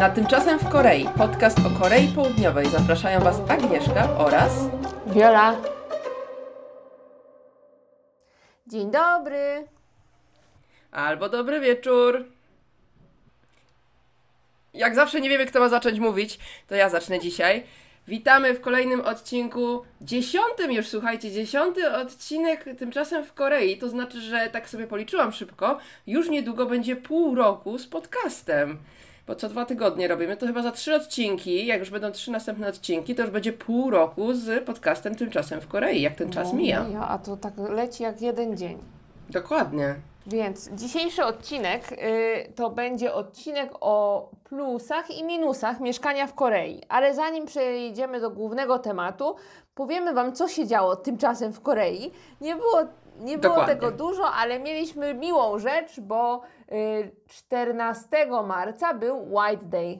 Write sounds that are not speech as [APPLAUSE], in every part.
Na Tymczasem w Korei, podcast o Korei Południowej. Zapraszają Was Agnieszka oraz Wiola. Dzień dobry. albo dobry wieczór. Jak zawsze nie wiemy, kto ma zacząć mówić, to ja zacznę dzisiaj. Witamy w kolejnym odcinku, dziesiątym już, słuchajcie, dziesiąty odcinek tymczasem w Korei. To znaczy, że tak sobie policzyłam szybko, już niedługo będzie pół roku z podcastem. Bo co dwa tygodnie robimy, to chyba za trzy odcinki, jak już będą trzy następne odcinki, to już będzie pół roku z podcastem tymczasem w Korei, jak ten czas No, mija. mija, a to tak leci jak jeden dzień. Dokładnie. Więc dzisiejszy odcinek y, to będzie odcinek o plusach i minusach mieszkania w Korei. Ale zanim przejdziemy do głównego tematu, powiemy Wam, co się działo tymczasem w Korei. Nie było, nie było Dokładnie. tego dużo, ale mieliśmy miłą rzecz, bo y, 14 marca był White Day.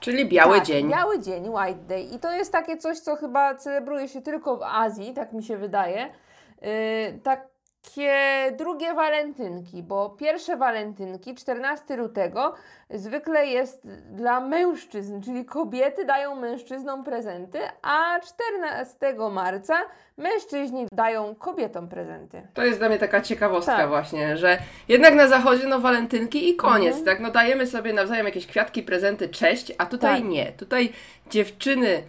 Czyli biały tak, dzień. Biały dzień, White Day. I to jest takie coś, co chyba celebruje się tylko w Azji, tak mi się wydaje. Yy, takie drugie walentynki, bo pierwsze walentynki, 14 lutego, zwykle jest dla mężczyzn, czyli kobiety dają mężczyznom prezenty, a 14 marca mężczyźni dają kobietom prezenty. To jest dla mnie taka ciekawostka Tak. właśnie, że jednak na zachodzie no walentynki i koniec, Mhm. tak? No dajemy sobie nawzajem jakieś kwiatki, prezenty, cześć, a tutaj Tak. nie. Tutaj dziewczyny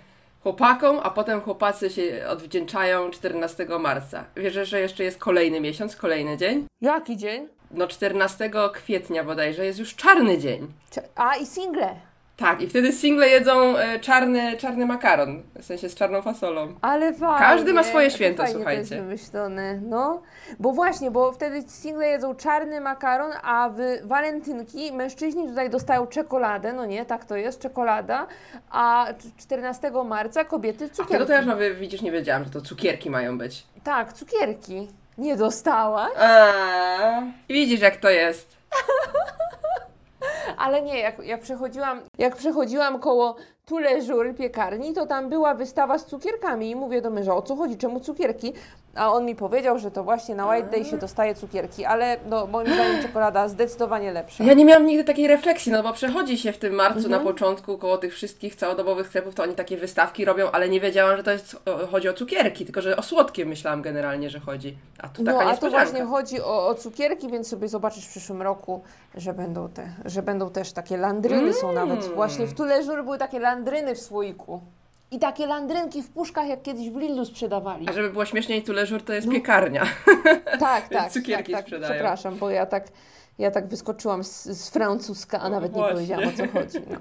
chłopakom, a potem chłopacy się odwdzięczają 14 marca. Wierzę, że jeszcze jest kolejny miesiąc, kolejny dzień. Jaki dzień? No 14 kwietnia bodajże jest już czarny dzień. A i single. Tak, i wtedy single jedzą e, czarny, czarny makaron, w sensie z czarną fasolą. Ale fajnie. Każdy ma swoje święto, fajnie słuchajcie. To jest wymyślone, no. Bo właśnie, bo wtedy single jedzą czarny makaron, a w walentynki mężczyźni tutaj dostają czekoladę, no nie, tak to jest, czekolada, a c- 14 marca kobiety A cukierki. tego to już nawet, widzisz, nie wiedziałam, że to cukierki mają być. Tak, cukierki. Nie dostałaś? A, I widzisz, jak to jest. [LAUGHS] Ale nie, jak, jak przechodziłam, jak przechodziłam koło Tule Żur piekarni, to tam była wystawa z cukierkami i mówię do męża, o co chodzi, czemu cukierki? A on mi powiedział, że to właśnie na White Day się dostaje cukierki, ale no, moim zdaniem czekolada zdecydowanie lepsza. Ja nie miałam nigdy takiej refleksji, no bo przechodzi się w tym marcu Mhm. na początku koło tych wszystkich całodobowych sklepów, to oni takie wystawki robią, ale nie wiedziałam, że to jest, chodzi o cukierki, tylko że o słodkie myślałam generalnie, że chodzi. A tu taka No, a tu właśnie chodzi o, o cukierki, więc sobie zobaczysz w przyszłym roku, że będą, te, że będą też takie landryny, są Mm. nawet właśnie w Tule Żur były takie landryny w słoiku. I takie landrynki w puszkach, jak kiedyś w Lidlu sprzedawali. A żeby było śmieszniej, Tuleżur to jest piekarnia. [LAUGHS] Tak, Więc tak. cukierki tak, tak. sprzedają. Przepraszam, bo ja tak, ja tak wyskoczyłam z, z francuska, a No nawet nie właśnie. powiedziałam o co chodzi. No.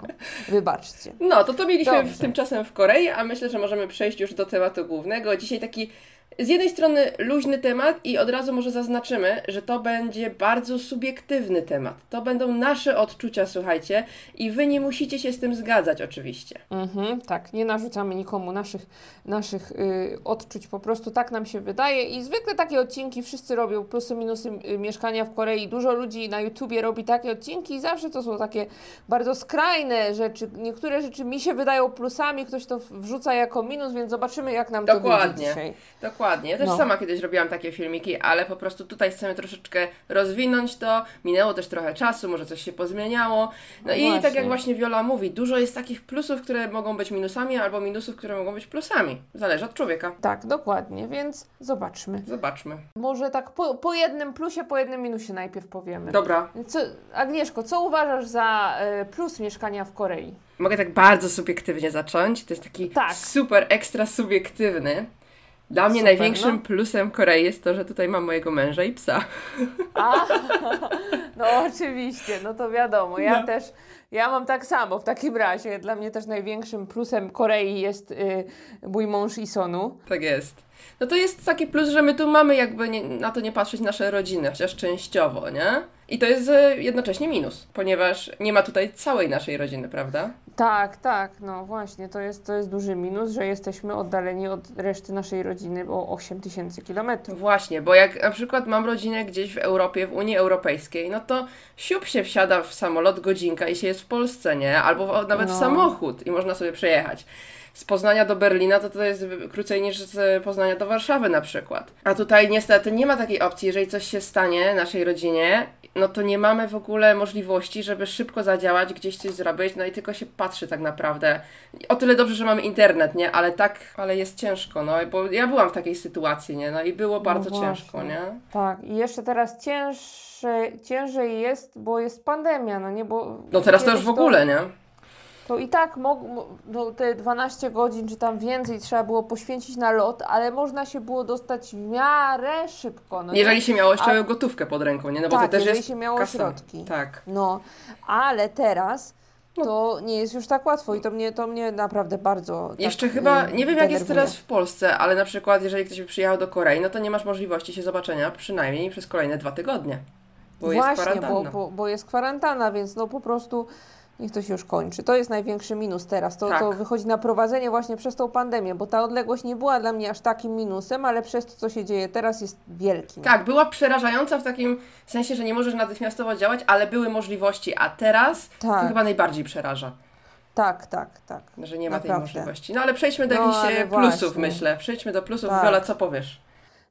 [LAUGHS] Wybaczcie. No, to to mieliśmy Dobrze. tymczasem w Korei, a myślę, że możemy przejść już do tematu głównego. Dzisiaj taki z jednej strony luźny temat i od razu może zaznaczymy, że to będzie bardzo subiektywny temat. To będą nasze odczucia, słuchajcie, i wy nie musicie się z tym zgadzać oczywiście. Mhm, tak, nie narzucamy nikomu naszych, naszych y, odczuć, po prostu tak nam się wydaje i zwykle takie odcinki wszyscy robią, plusy, minusy y, mieszkania w Korei. Dużo ludzi na YouTubie robi takie odcinki i zawsze to są takie bardzo skrajne rzeczy. Niektóre rzeczy mi się wydają plusami, ktoś to wrzuca jako minus, więc zobaczymy jak nam to wyjdzie Dokładnie. dzisiaj. Dokładnie. Ja też No. sama kiedyś robiłam takie filmiki, ale po prostu tutaj chcemy troszeczkę rozwinąć to. Minęło też trochę czasu, może coś się pozmieniało. No No i tak jak właśnie Wiola mówi, dużo jest takich plusów, które mogą być minusami, albo minusów, które mogą być plusami. Zależy od człowieka. Tak, dokładnie, więc zobaczmy. Zobaczmy. Może tak po, po jednym plusie, po jednym minusie najpierw powiemy. Dobra, Co, Agnieszko, co uważasz za e, plus mieszkania w Korei? mogę tak bardzo subiektywnie zacząć. To jest taki Tak. super ekstra subiektywny. Dla mnie Super, największym no. plusem Korei jest to, że tutaj mam mojego męża i psa. A, [LAUGHS] no oczywiście, no to wiadomo. Ja No. też, ja mam tak samo w takim razie. Dla mnie też największym plusem Korei jest y, mój mąż Isonu. Tak jest. No to jest taki plus, że my tu mamy jakby nie, na to nie patrzeć nasze rodziny, chociaż częściowo, nie? I to jest e, jednocześnie minus, ponieważ nie ma tutaj całej naszej rodziny, prawda? Tak, tak, no właśnie, to jest, to jest duży minus, że jesteśmy oddaleni od reszty naszej rodziny o 8 tysięcy kilometrów. Właśnie, bo jak na przykład mam rodzinę gdzieś w Europie, w Unii Europejskiej, no to siup się wsiada w samolot, godzinka i się jest w Polsce, nie? Albo w, nawet w No. samochód i można sobie przejechać. Z Poznania do Berlina, to to jest krócej niż z Poznania do Warszawy na przykład. A tutaj niestety nie ma takiej opcji, jeżeli coś się stanie naszej rodzinie, no to nie mamy w ogóle możliwości, żeby szybko zadziałać, gdzieś coś zrobić, no i tylko się patrzy tak naprawdę. O tyle dobrze, że mamy internet, nie? Ale tak, ale jest ciężko, no, bo ja byłam w takiej sytuacji, nie? No i było bardzo no ciężko, nie? Tak, i jeszcze teraz ciężej, ciężej jest, bo jest pandemia, no nie? Bo no teraz to już w ogóle, nie? To i tak mog, no, te 12 godzin czy tam więcej trzeba było poświęcić na lot, ale można się było dostać w miarę szybko. No jeżeli nie? się miało jeszcze A... gotówkę pod ręką, nie? No bo tak, to też jeżeli jest się miało kasa. środki. Tak. No, ale teraz no. to nie jest już tak łatwo i to mnie, to mnie naprawdę bardzo. Tak, Jeszcze chyba, nie wiem jak jest teraz w Polsce, ale na przykład jeżeli ktoś by przyjechał do Korei, no to nie masz możliwości się zobaczenia przynajmniej przez kolejne dwa tygodnie. Bo Właśnie, jest kwarantanna. Bo, bo, bo jest kwarantanna, więc no po prostu niech to się już kończy. To jest największy minus teraz. To, tak. to wychodzi na prowadzenie właśnie przez tą pandemię, bo ta odległość nie była dla mnie aż takim minusem, ale przez to, co się dzieje teraz, jest wielkim. Tak, była przerażająca w takim sensie, że nie możesz natychmiastowo działać, ale były możliwości, a teraz tak. to chyba najbardziej przeraża. Tak, tak, tak. Że nie ma Naprawdę. tej możliwości. No ale przejdźmy do no, jakichś e, plusów, właśnie. myślę. Przejdźmy do plusów. Tak. Wiola, co powiesz?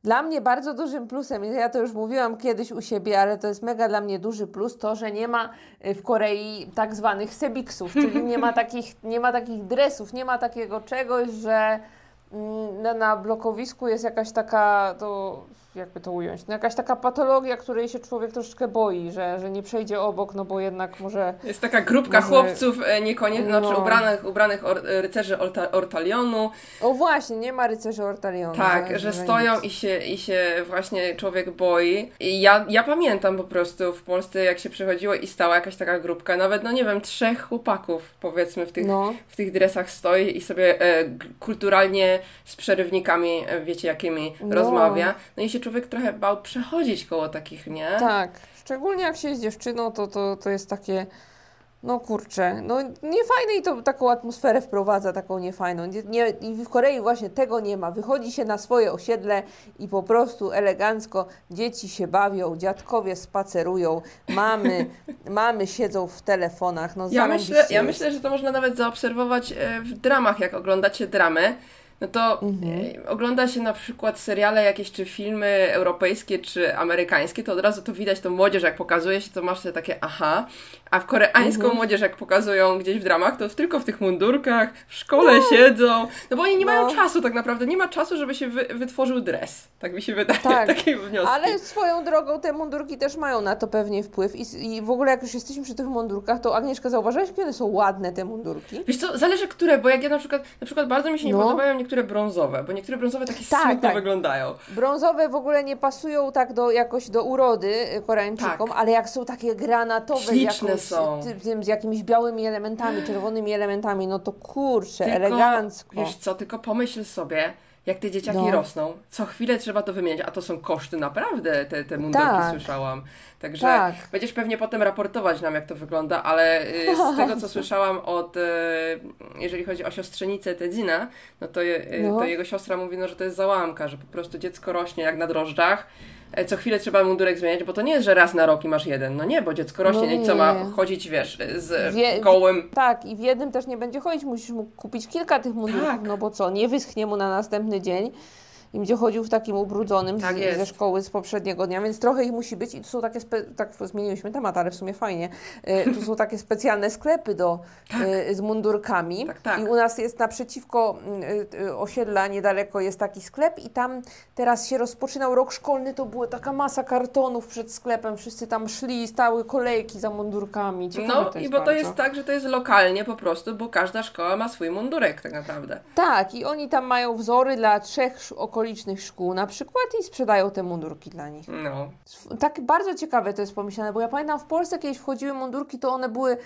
Dla mnie bardzo dużym plusem, ja to już mówiłam kiedyś u siebie, ale to jest mega dla mnie duży plus, to, że nie ma y, w Korei tak zwanych sebiksów, czyli nie ma [LAUGHS] takich, nie ma takich dresów, nie ma takiego czegoś, że mm, na, na blokowisku jest jakaś taka, to jakby to ująć, no jakaś taka patologia, której się człowiek troszeczkę boi, że, że nie przejdzie obok, no bo jednak może... Jest taka grupka może, chłopców e, niekoniecznie, no. znaczy ubranych, ubranych or, rycerzy orta, Ortalionu. O właśnie, nie ma rycerzy Ortalionu. Tak, że, że stoją i się, i się właśnie człowiek boi. I ja, ja pamiętam po prostu w Polsce, jak się przychodziło i stała jakaś taka grupka, nawet, no nie wiem, trzech chłopaków powiedzmy w tych, no. w tych dresach stoi i sobie e, kulturalnie z przerywnikami, e, wiecie jakimi, no. rozmawia. No i się człowiek trochę bał przechodzić koło takich, nie? Tak. Szczególnie jak się jest dziewczyną, to, to, to jest takie, no kurczę, no niefajne i to taką atmosferę wprowadza, taką niefajną. Nie, nie, I w Korei właśnie tego nie ma. Wychodzi się na swoje osiedle i po prostu elegancko dzieci się bawią, dziadkowie spacerują, mamy, [LAUGHS] mamy siedzą w telefonach. No, ja, myślę, ja myślę, że to można nawet zaobserwować e, w dramach, jak oglądacie dramy no to mhm. E, ogląda się na przykład seriale jakieś, czy filmy europejskie, czy amerykańskie, to od razu to widać tą młodzież, jak pokazuje się, to masz takie aha, a w koreańską mhm. młodzież, jak pokazują gdzieś w dramach, to tylko w tych mundurkach, w szkole no. siedzą, no bo oni nie no. mają czasu tak naprawdę, nie ma czasu, żeby się wy, wytworzył dres, tak mi się wydaje, tak. takie wnioski. Ale swoją drogą te mundurki też mają na to pewnie wpływ I, i w ogóle jak już jesteśmy przy tych mundurkach, to Agnieszka, zauważyłaś, jakie one są ładne te mundurki? Wiesz co, zależy które, bo jak ja na przykład, na przykład bardzo mi się nie no. podobają niektóre brązowe, bo niektóre brązowe takie tak, smutno tak. wyglądają. Brązowe w ogóle nie pasują tak do, jakoś do urody Koreańczykom, tak. ale jak są takie granatowe, Śliczne są. Tym, z jakimiś białymi elementami, czerwonymi elementami, no to kurczę, tylko, elegancko. Wiesz co, tylko pomyśl sobie, jak te dzieciaki no. rosną, co chwilę trzeba to wymieniać, a to są koszty naprawdę, te, te mundurki tak. słyszałam. Także tak. będziesz pewnie potem raportować nam, jak to wygląda, ale y, z [LAUGHS] tego, co słyszałam od, y, jeżeli chodzi o siostrzenicę Tedzina, no to, y, no. to jego siostra mówi, no, że to jest załamka, że po prostu dziecko rośnie jak na drożdżach, co chwilę trzeba mundurek zmieniać, bo to nie jest, że raz na rok i masz jeden. No nie, bo dziecko rośnie no i co ma chodzić, wiesz, z Wie, kołem. Tak, i w jednym też nie będzie chodzić, musisz mu kupić kilka tych mundurków, tak. no bo co, nie wyschnie mu na następny dzień i będzie chodził w takim ubrudzonym tak z, ze szkoły z poprzedniego dnia, więc trochę ich musi być i tu są takie, tak zmieniliśmy temat, ale w sumie fajnie, y, tu są takie specjalne sklepy do, tak. y, z mundurkami tak, tak. i u nas jest naprzeciwko y, y, osiedla niedaleko jest taki sklep i tam teraz się rozpoczynał rok szkolny, to była taka masa kartonów przed sklepem, wszyscy tam szli, stały kolejki za mundurkami. Ciekawe no i bo bardzo. to jest tak, że to jest lokalnie po prostu, bo każda szkoła ma swój mundurek tak naprawdę. Tak i oni tam mają wzory dla trzech okolicznych okolicznych szkół na przykład i sprzedają te mundurki dla nich. No. Tak bardzo ciekawe to jest pomyślane, bo ja pamiętam w Polsce kiedyś wchodziły mundurki, to one były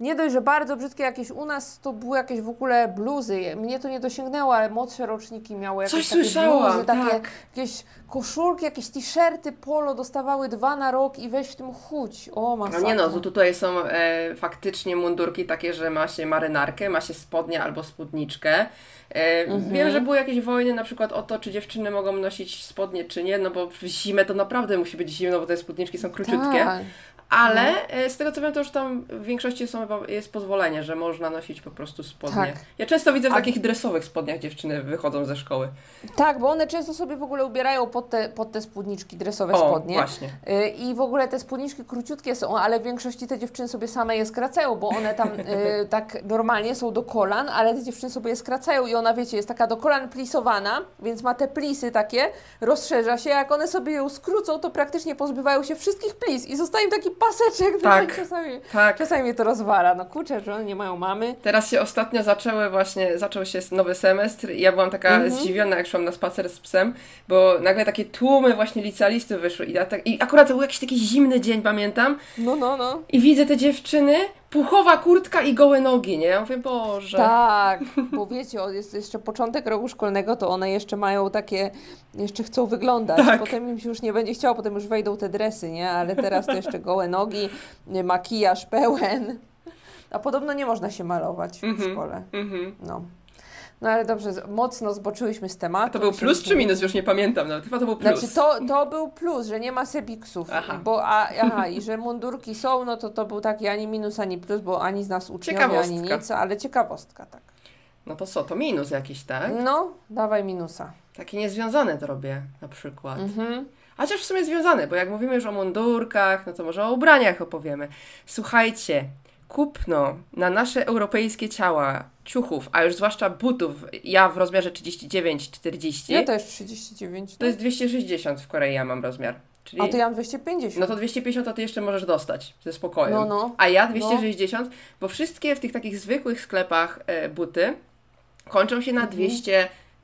nie dość, że bardzo brzydkie jakieś u nas, to były jakieś w ogóle bluzy. Mnie to nie dosięgnęło, ale młodsze roczniki miały jakieś Coś takie słyszałam, bluzy, takie tak. jakieś koszulki, jakieś t-shirty, polo dostawały dwa na rok i weź w tym chuć. O, masakra. No nie no, to tutaj są e, faktycznie mundurki takie, że ma się marynarkę, ma się spodnie albo spódniczkę. E, mhm. Wiem, że były jakieś wojny na przykład o to, czy dziewczyny mogą nosić spodnie, czy nie, no bo w zimę to naprawdę musi być zimno, bo te spódniczki są króciutkie. Tak ale No. e, z tego co wiem, to już tam w większości są, jest pozwolenie, że można nosić po prostu spodnie. Tak. Ja często widzę w A- takich dresowych spodniach dziewczyny wychodzą ze szkoły. Tak, bo one często sobie w ogóle ubierają pod te, pod te spódniczki dresowe O, spodnie. właśnie. Y, I w ogóle te spódniczki króciutkie są, ale w większości te dziewczyny sobie same je skracają, bo one tam y, [LAUGHS] tak normalnie są do kolan, ale te dziewczyny sobie je skracają i ona, wiecie, jest taka do kolan plisowana, więc ma te plisy takie, rozszerza się. Jak one sobie ją skrócą, to praktycznie pozbywają się wszystkich plis i zostaje im taki paseczek. Tak. Czasami, Tak. czasami mnie to rozwala. No kurczę, że one nie mają mamy. Teraz się ostatnio zaczęły właśnie, zaczął się nowy semestr i ja byłam taka Mhm. zdziwiona, jak szłam na spacer z psem, bo nagle takie tłumy właśnie licealistów wyszły i, ja tak, i akurat to był jakiś taki zimny dzień, pamiętam, No, no, no. i widzę te dziewczyny, puchowa kurtka i gołe nogi, nie? Ja mówię, Boże. Tak, bo wiecie, jest jeszcze początek roku szkolnego, to one jeszcze mają takie, jeszcze chcą wyglądać. Tak. Potem im się już nie będzie chciało, potem już wejdą te dresy, nie? Ale teraz to jeszcze gołe nogi, makijaż pełen. A podobno nie można się malować w Mhm. szkole. Mhm. No. No ale dobrze, mocno zboczyłyśmy z tematu. A to był plus czy minus? Już nie pamiętam nawet. Chyba to był plus. Znaczy to, to był plus, że nie ma sebiksów, Aha. bo a, aha, i że mundurki są, no to to był taki ani minus, ani plus, bo ani z nas uczniowie, ani nic, ale ciekawostka, tak. No to co, to minus jakiś, tak? No, dawaj minusa. Takie niezwiązane to robię na przykład. Mhm. Chociaż w sumie związane, bo jak mówimy już o mundurkach, no to może o ubraniach opowiemy. Słuchajcie, kupno na nasze europejskie ciała ciuchów, a już zwłaszcza butów, ja w rozmiarze 39-40, Ja też 39. to jest 260 w Korei ja mam rozmiar. Czyli... A to ja mam 250. No to 250 to ty jeszcze możesz dostać ze spokojem. No, no. A ja 260, bo wszystkie w tych takich zwykłych sklepach e, buty kończą się na Mhm.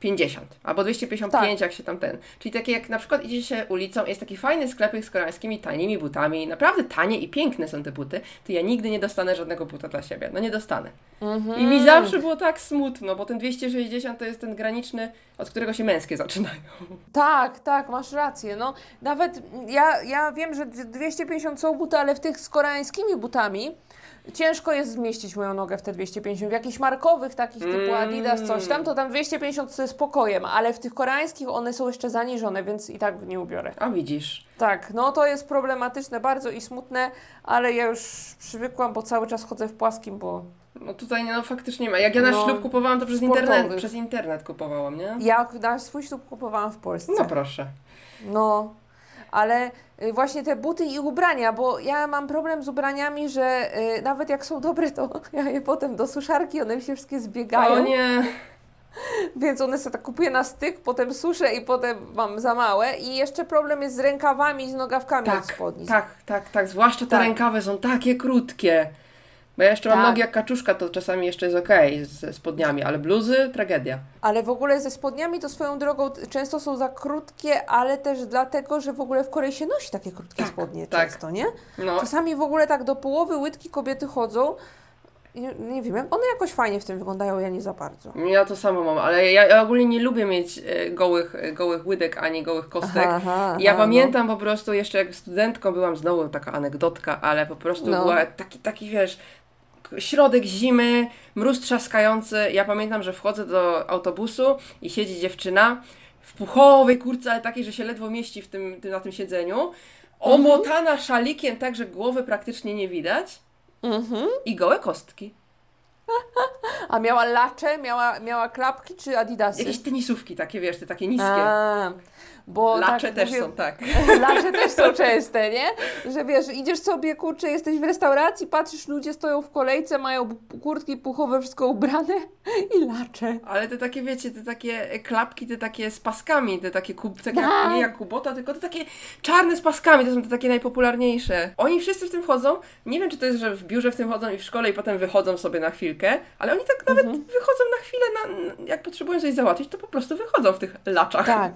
250 albo 255, Tak. jak się tam ten. Czyli takie jak na przykład idzie się ulicą, jest taki fajny sklepik z koreańskimi tanimi butami, naprawdę tanie i piękne są te buty, to ja nigdy nie dostanę żadnego buta dla siebie. No nie dostanę. Mhm. I mi zawsze było tak smutno, bo ten 260 to jest ten graniczny, od którego się męskie zaczynają. Tak, tak, masz rację. No, nawet ja, ja wiem, że 250 są buty, ale w tych z koreańskimi butami ciężko jest zmieścić moją nogę w te 250. W jakichś markowych takich typu Mm. Adidas, coś tam, to tam 250 ze spokojem, ale w tych koreańskich one są jeszcze zaniżone, więc i tak nie ubiorę. A widzisz. Tak, no to jest problematyczne bardzo i smutne, ale ja już przywykłam, bo cały czas chodzę w płaskim, bo No tutaj no faktycznie ma. Jak ja na No, ślub kupowałam, to przez sportowych. internet, przez internet kupowałam, nie? ja na swój ślub kupowałam w Polsce. No proszę. No, ale y, właśnie te buty i ubrania, bo ja mam problem z ubraniami, że y, nawet jak są dobre, to [LAUGHS] ja je potem do suszarki, one mi się wszystkie zbiegają, O nie. [LAUGHS] więc one sobie tak kupuję na styk, potem suszę i potem mam za małe i jeszcze problem jest z rękawami i z nogawkami od Tak, spodni. tak, tak, tak. Zwłaszcza te Tak. rękawy są takie krótkie. Bo ja jeszcze mam Tak. nogi jak kaczuszka, to czasami jeszcze jest okej ze spodniami, ale bluzy tragedia. Ale w ogóle ze spodniami to swoją drogą często są za krótkie, ale też dlatego, że w ogóle w Korei się nosi takie krótkie Tak, spodnie tak. często, nie? No, Czasami w ogóle tak do połowy łydki kobiety chodzą. Nie, nie wiem, one jakoś fajnie w tym wyglądają, ja nie za bardzo. ja to samo mam, ale ja, ja ogólnie nie lubię mieć e, gołych, e, gołych łydek ani gołych kostek. aha, I ja aha, pamiętam po prostu jeszcze jak studentką byłam, znowu taka anegdotka, ale po prostu No. była taki, taki wiesz, środek zimy, mróz trzaskający. Ja pamiętam, że wchodzę do autobusu i siedzi dziewczyna w puchowej kurce, ale takiej, że się ledwo mieści w tym, tym, na tym siedzeniu, omotana szalikiem tak, że głowy praktycznie nie widać. Mhm. i gołe kostki. [LAUGHS] A miała lacze, miała, miała klapki czy adidasy? Jakieś tenisówki takie, wiesz, te takie niskie. A, bo Lacze tak też mówię- są, tak. [LAUGHS] Lacze też są częste, nie? Że wiesz, idziesz sobie, kurczę, jesteś w restauracji, patrzysz, ludzie stoją w kolejce, mają kurtki puchowe, wszystko ubrane [LAUGHS] i lacze. Ale te takie, wiecie, te takie klapki, te takie z paskami, te takie, kub, Tak. nie jak kubota, tylko te takie czarne z paskami, to są te takie najpopularniejsze. Oni wszyscy w tym chodzą, nie wiem czy to jest, że w biurze w tym chodzą i w szkole i potem wychodzą sobie na chwilkę, ale oni tak nawet Mhm. wychodzą na chwilę, na, jak potrzebują coś załatwić, to po prostu wychodzą w tych laczach. Tak.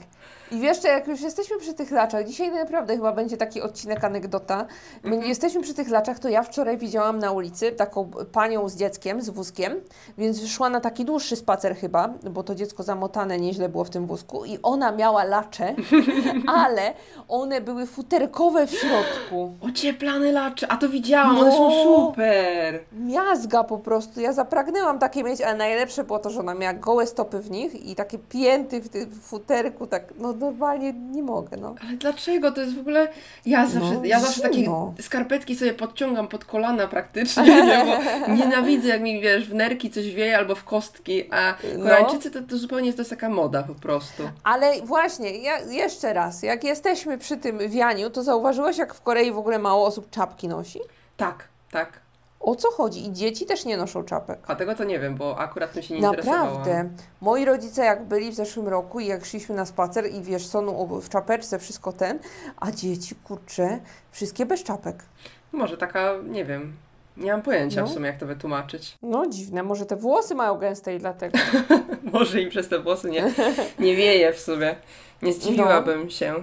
I wiesz, jak już jesteśmy przy tych laczach, dzisiaj naprawdę chyba będzie taki odcinek anegdota. My Mhm. jesteśmy przy tych laczach, to ja wczoraj widziałam na ulicy taką panią z dzieckiem, z wózkiem, więc szła na taki dłuższy spacer chyba, bo to dziecko zamotane nieźle było w tym wózku i ona miała lacze, [LAUGHS] ale one były futerkowe w środku. Ocieplane lacze, a to widziałam, No. one są super. Miazga po prostu. Ja zapragnęłam takie mieć, ale najlepsze było to, że ona miała gołe stopy w nich i takie pięty w tym futerku, tak no normalnie nie mogę, no. Ale dlaczego? To jest w ogóle... Ja zawsze, No, ja zawsze takie skarpetki sobie podciągam pod kolana praktycznie, [LAUGHS] nie? bo nienawidzę jak mi, wiesz, w nerki coś wieje albo w kostki, a No. Koreańczycy to, to zupełnie to jest taka moda po prostu. Ale właśnie, ja, jeszcze raz, jak jesteśmy przy tym wianiu, to zauważyłaś, jak w Korei w ogóle mało osób czapki nosi? Tak, tak. O co chodzi? I dzieci też nie noszą czapek. A tego to nie wiem, bo akurat tym się nie. Naprawdę. Moi rodzice jak byli w zeszłym roku i jak szliśmy na spacer i wiesz, są ob- w czapeczce, wszystko ten, a dzieci, kurczę, wszystkie bez czapek. Może taka, nie wiem, nie mam pojęcia No. w sumie jak to wytłumaczyć. No dziwne, może te włosy mają gęste i dlatego. [LAUGHS] Może im przez te włosy nie, nie wieje w sumie. Nie zdziwiłabym No. się.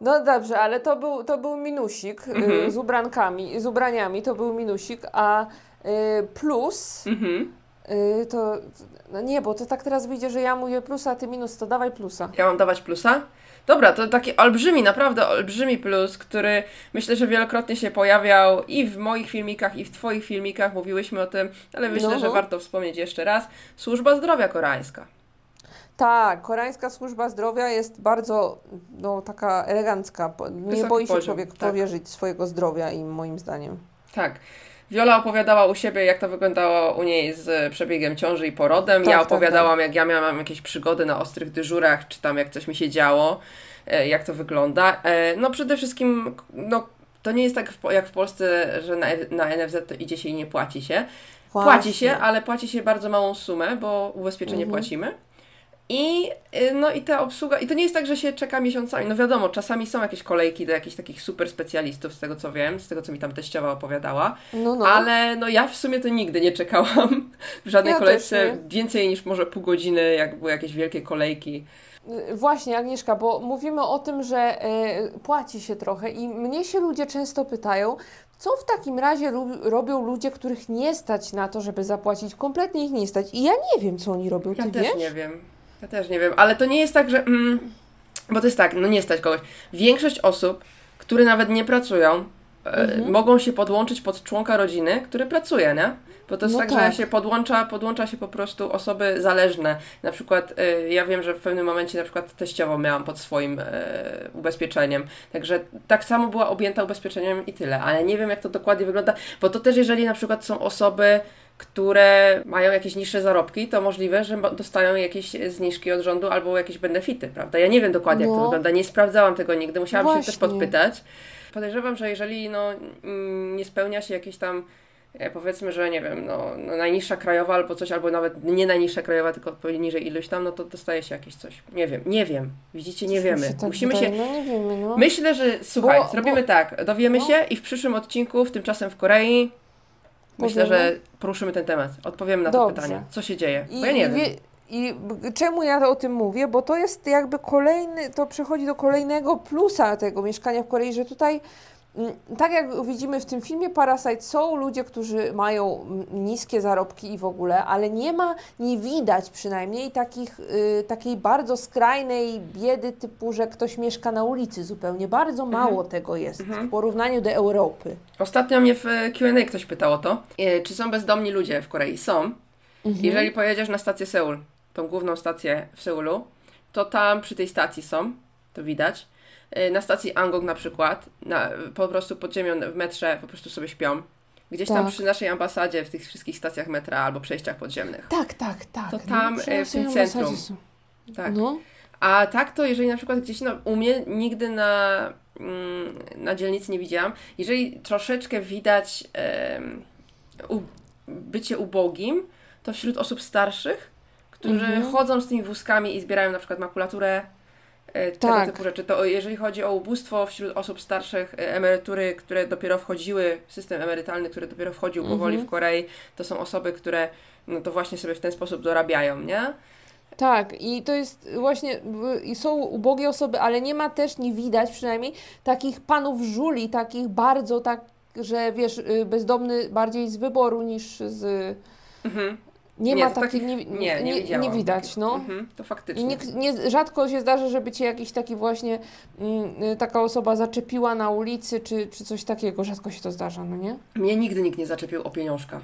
No dobrze, ale to był, to był minusik y, Mhm. z ubrankami, z ubraniami, to był minusik, a y, plus Mhm. y, to, no nie, bo to tak teraz wyjdzie, że ja mówię plusa, a ty minus, to dawaj plusa. Ja mam dawać plusa? Dobra, to taki olbrzymi, naprawdę olbrzymi plus, który myślę, że wielokrotnie się pojawiał i w moich filmikach, i w Twoich filmikach mówiłyśmy o tym, ale myślę, No. że warto wspomnieć jeszcze raz. Służba zdrowia koreańska. Tak, koreańska służba zdrowia jest bardzo no, taka elegancka. Nie Wysoki boi się poziom, człowiek tak. powierzyć swojego zdrowia im, moim zdaniem. Tak. Wiola opowiadała u siebie, jak to wyglądało u niej z przebiegiem ciąży i porodem. Tak, ja tak, opowiadałam, jak ja miałam jakieś przygody na ostrych dyżurach, czy tam jak coś mi się działo, e, jak to wygląda. E, No przede wszystkim, no to nie jest tak jak w Polsce, że na, na NFZ to idzie się i nie płaci się. Płaci Właśnie. się, ale płaci się bardzo małą sumę, bo ubezpieczenie Mhm. płacimy. I, y, no i ta obsługa, i to nie jest tak, że się czeka miesiącami. No wiadomo, czasami są jakieś kolejki do jakichś takich super specjalistów, z tego co wiem, z tego co mi tam teściowa opowiadała. No, no. Ale no ja w sumie to nigdy nie czekałam [LAUGHS] w żadnej Ja kolejce więcej niż może pół godziny, jak były jakieś wielkie kolejki. Y, Właśnie, Agnieszka, bo mówimy o tym, że e, płaci się trochę i mnie się ludzie często pytają, co w takim razie robią ludzie, których nie stać na to, żeby zapłacić, kompletnie ich nie stać. I ja nie wiem, co oni robią, ty Ja wiesz? też nie wiem. Ja też nie wiem, ale to nie jest tak, że. Mm, bo to jest tak, no nie stać kogoś. Większość osób, które nawet nie pracują, e, Mhm. mogą się podłączyć pod członka rodziny, który pracuje, nie? Bo to jest No tak, tak. że się podłącza, podłącza się po prostu osoby zależne. Na przykład e, ja wiem, że w pewnym momencie na przykład teściową miałam pod swoim e, ubezpieczeniem. Także tak samo była objęta ubezpieczeniem i tyle. Ale nie wiem, jak to dokładnie wygląda, bo to też jeżeli na przykład są osoby, które mają jakieś niższe zarobki, to możliwe, że dostają jakieś zniżki od rządu albo jakieś benefity, prawda? Ja nie wiem dokładnie, jak to No. wygląda, nie sprawdzałam tego nigdy, musiałam się też Właśnie. podpytać. Podejrzewam, że jeżeli no, mm, nie spełnia się jakieś tam, e, powiedzmy, że nie wiem, no, no najniższa krajowa albo coś, albo nawet nie najniższa krajowa, tylko poniżej iluś tam, no to dostaje się jakieś coś. Nie wiem, nie wiem. Widzicie, nie wiemy. się tak Musimy się... No nie wiemy, no. Myślę, że słuchaj, Bo- zrobimy bo- tak, dowiemy no. się i w przyszłym odcinku, w tymczasem w Korei, myślę, że poruszymy ten temat. Odpowiemy na to Dobrze. pytanie. Co się dzieje? I, Bo ja nie i, wiem. wie, I czemu ja o tym mówię? Bo to jest jakby kolejny, to przechodzi do kolejnego plusa tego mieszkania w Korei, że tutaj, tak jak widzimy w tym filmie Parasite, są ludzie, którzy mają mm, niskie zarobki i w ogóle, ale nie ma, nie widać przynajmniej takich, y, takiej bardzo skrajnej biedy typu, że ktoś mieszka na ulicy zupełnie. Bardzo mało tego jest Mhm. w porównaniu do Europy. Ostatnio mnie w e, Q&A ktoś pytał o to, e, czy są bezdomni ludzie w Korei. Są. Mhm. Jeżeli pojedziesz na stację Seul, tą główną stację w Seulu, to tam przy tej stacji są, to widać. E, Na stacji Angok na przykład, na, po prostu pod ziemią w metrze po prostu sobie śpią. Gdzieś tam Tak. przy naszej ambasadzie, w tych wszystkich stacjach metra albo przejściach podziemnych. Tak, tak, tak. To tam, przy e, w tym centrum. są. Tak. No. A tak to, jeżeli na przykład gdzieś no, u mnie nigdy na, mm, na dzielnicy nie widziałam, jeżeli troszeczkę widać em, u, bycie ubogim, to wśród osób starszych, którzy Mhm. chodzą z tymi wózkami i zbierają na przykład makulaturę, tego Tak. typu rzeczy, to jeżeli chodzi o ubóstwo wśród osób starszych, e, emerytury, które dopiero wchodziły, system emerytalny, który dopiero wchodził powoli Mhm. w Korei, to są osoby, które no to właśnie sobie w ten sposób dorabiają, nie? Tak, i to jest właśnie, i są ubogie osoby, ale nie ma też, nie widać przynajmniej, takich panów żuli, takich bardzo tak, że wiesz, y, bezdomny bardziej z wyboru niż z... Mhm. Nie, Nie, ma takich, nie, nie, nie, nie nie, widać, takich. no. Mhm, to faktycznie. Nikt, nie, rzadko się zdarza, żeby cię jakiś taki właśnie mm, y, taka osoba zaczepiła na ulicy, czy, czy coś takiego. Rzadko się to zdarza, no nie? Mnie nigdy nikt nie zaczepił o pieniążka.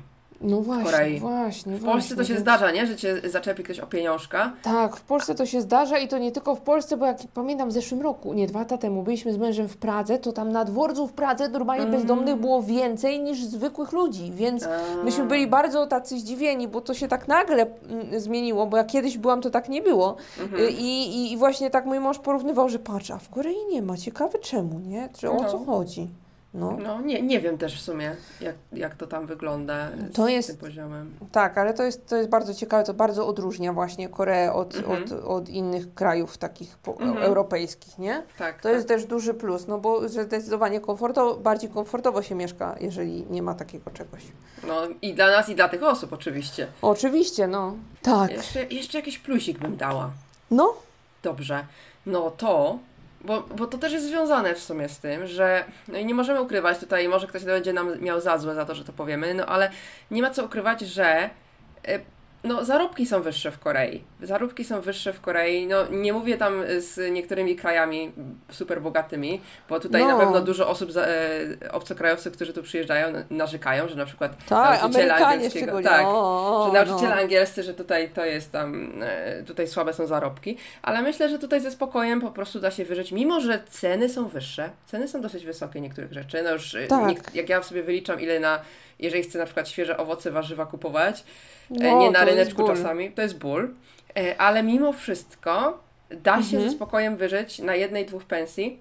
No właśnie, Korei. właśnie. W Polsce to się więc- zdarza, nie? Że cię zaczepi ktoś o pieniążka. Tak, w Polsce to się zdarza i to nie tylko w Polsce, bo jak pamiętam w zeszłym roku, nie dwa lata temu, byliśmy z mężem w Pradze, to tam na dworcu w Pradze normalnie Mm. bezdomnych było więcej niż zwykłych ludzi, więc A. myśmy byli bardzo tacy zdziwieni, bo to się tak nagle mm, zmieniło, bo jak kiedyś byłam, to tak nie było. Mhm. I, i, I właśnie tak mój mąż porównywał, że patrz, a w Korei nie ma, ciekawe czemu, nie? Czy o No. co chodzi? No. No nie, nie wiem też w sumie, jak, jak to tam wygląda z To jest- tym poziomem. Tak, ale to jest, to jest bardzo ciekawe, to bardzo odróżnia właśnie Koreę od, Mhm. od, od innych krajów takich po, Mhm. europejskich, nie? Tak. To jest też duży plus, no bo zdecydowanie komfortowo, bardziej komfortowo się mieszka, jeżeli nie ma takiego czegoś. No i dla nas, i dla tych osób oczywiście. Oczywiście, no. Tak. Jeszcze, jeszcze jakiś plusik bym dała. No, Dobrze. No to, bo, bo to też jest związane w sumie z tym, że no i nie możemy ukrywać tutaj, może ktoś będzie nam miał za złe za to, że to powiemy, no ale nie ma co ukrywać, że e, no zarobki są wyższe w Korei. Zarobki są wyższe w Korei. No nie mówię tam z niektórymi krajami super bogatymi, bo tutaj No. na pewno dużo osób, za, e, obcokrajowców, którzy tu przyjeżdżają, narzekają, że na przykład tak, nauczyciele angielskiego-. Tak, o, że nauczyciele no. angielscy, że tutaj to jest tam, e, tutaj słabe są zarobki, ale myślę, że tutaj ze spokojem po prostu da się wyżyć, mimo że ceny są wyższe, ceny są dosyć wysokie niektórych rzeczy, no już e, Tak. niek- jak ja sobie wyliczam ile na, jeżeli chcę na przykład świeże owoce, warzywa kupować, e, No, nie na ból. czasami, to jest ból, e, ale mimo wszystko da się Mhm. ze spokojem wyżyć na jednej, dwóch pensji,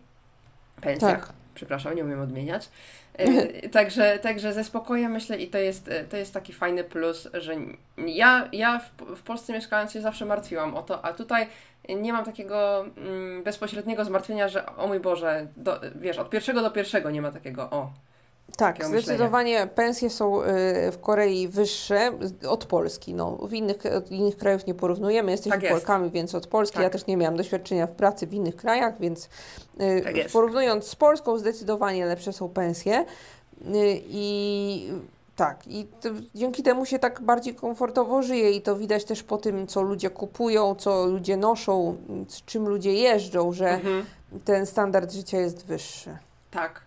pensjach, Tak. przepraszam, nie umiem odmieniać. E, [LAUGHS] także, także ze spokojem myślę i to jest, e, to jest taki fajny plus, że ja, ja w, w Polsce mieszkając się zawsze martwiłam o to, a tutaj nie mam takiego mm, bezpośredniego zmartwienia, że o mój Boże, do, wiesz, od pierwszego do pierwszego nie ma takiego o. Tak, takiego zdecydowanie pensje są y, w Korei wyższe od Polski. No, w innych, od innych krajów nie porównujemy, jesteśmy Tak jest. Polkami, więc od Polski. Tak. Ja też nie miałam doświadczenia w pracy w innych krajach, więc y, Tak porównując z Polską zdecydowanie lepsze są pensje. Y, I tak, i to, dzięki temu się tak bardziej komfortowo żyje i to widać też po tym, co ludzie kupują, co ludzie noszą, z czym ludzie jeżdżą, że Mhm. ten standard życia jest wyższy. Tak.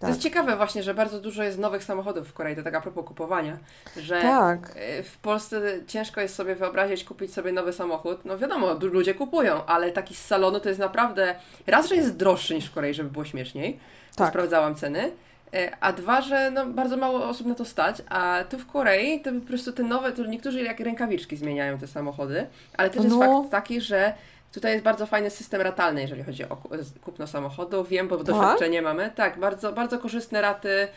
To Tak. jest ciekawe właśnie, że bardzo dużo jest nowych samochodów w Korei, to tak a propos kupowania, że Tak. e, w Polsce ciężko jest sobie wyobrazić kupić sobie nowy samochód. No wiadomo, ludzie kupują, ale taki z salonu to jest naprawdę, raz, że jest droższy niż w Korei, żeby było śmieszniej, Tak. sprawdzałam ceny, e, a dwa, że no, bardzo mało osób na to stać, a tu w Korei to po prostu te nowe, to niektórzy jak rękawiczki zmieniają te samochody, ale też jest No. fakt taki, że Tutaj jest bardzo fajny system ratalny, jeżeli chodzi o ku- kupno samochodu. Wiem, bo doświadczenie mamy. Tak, bardzo, bardzo korzystne raty,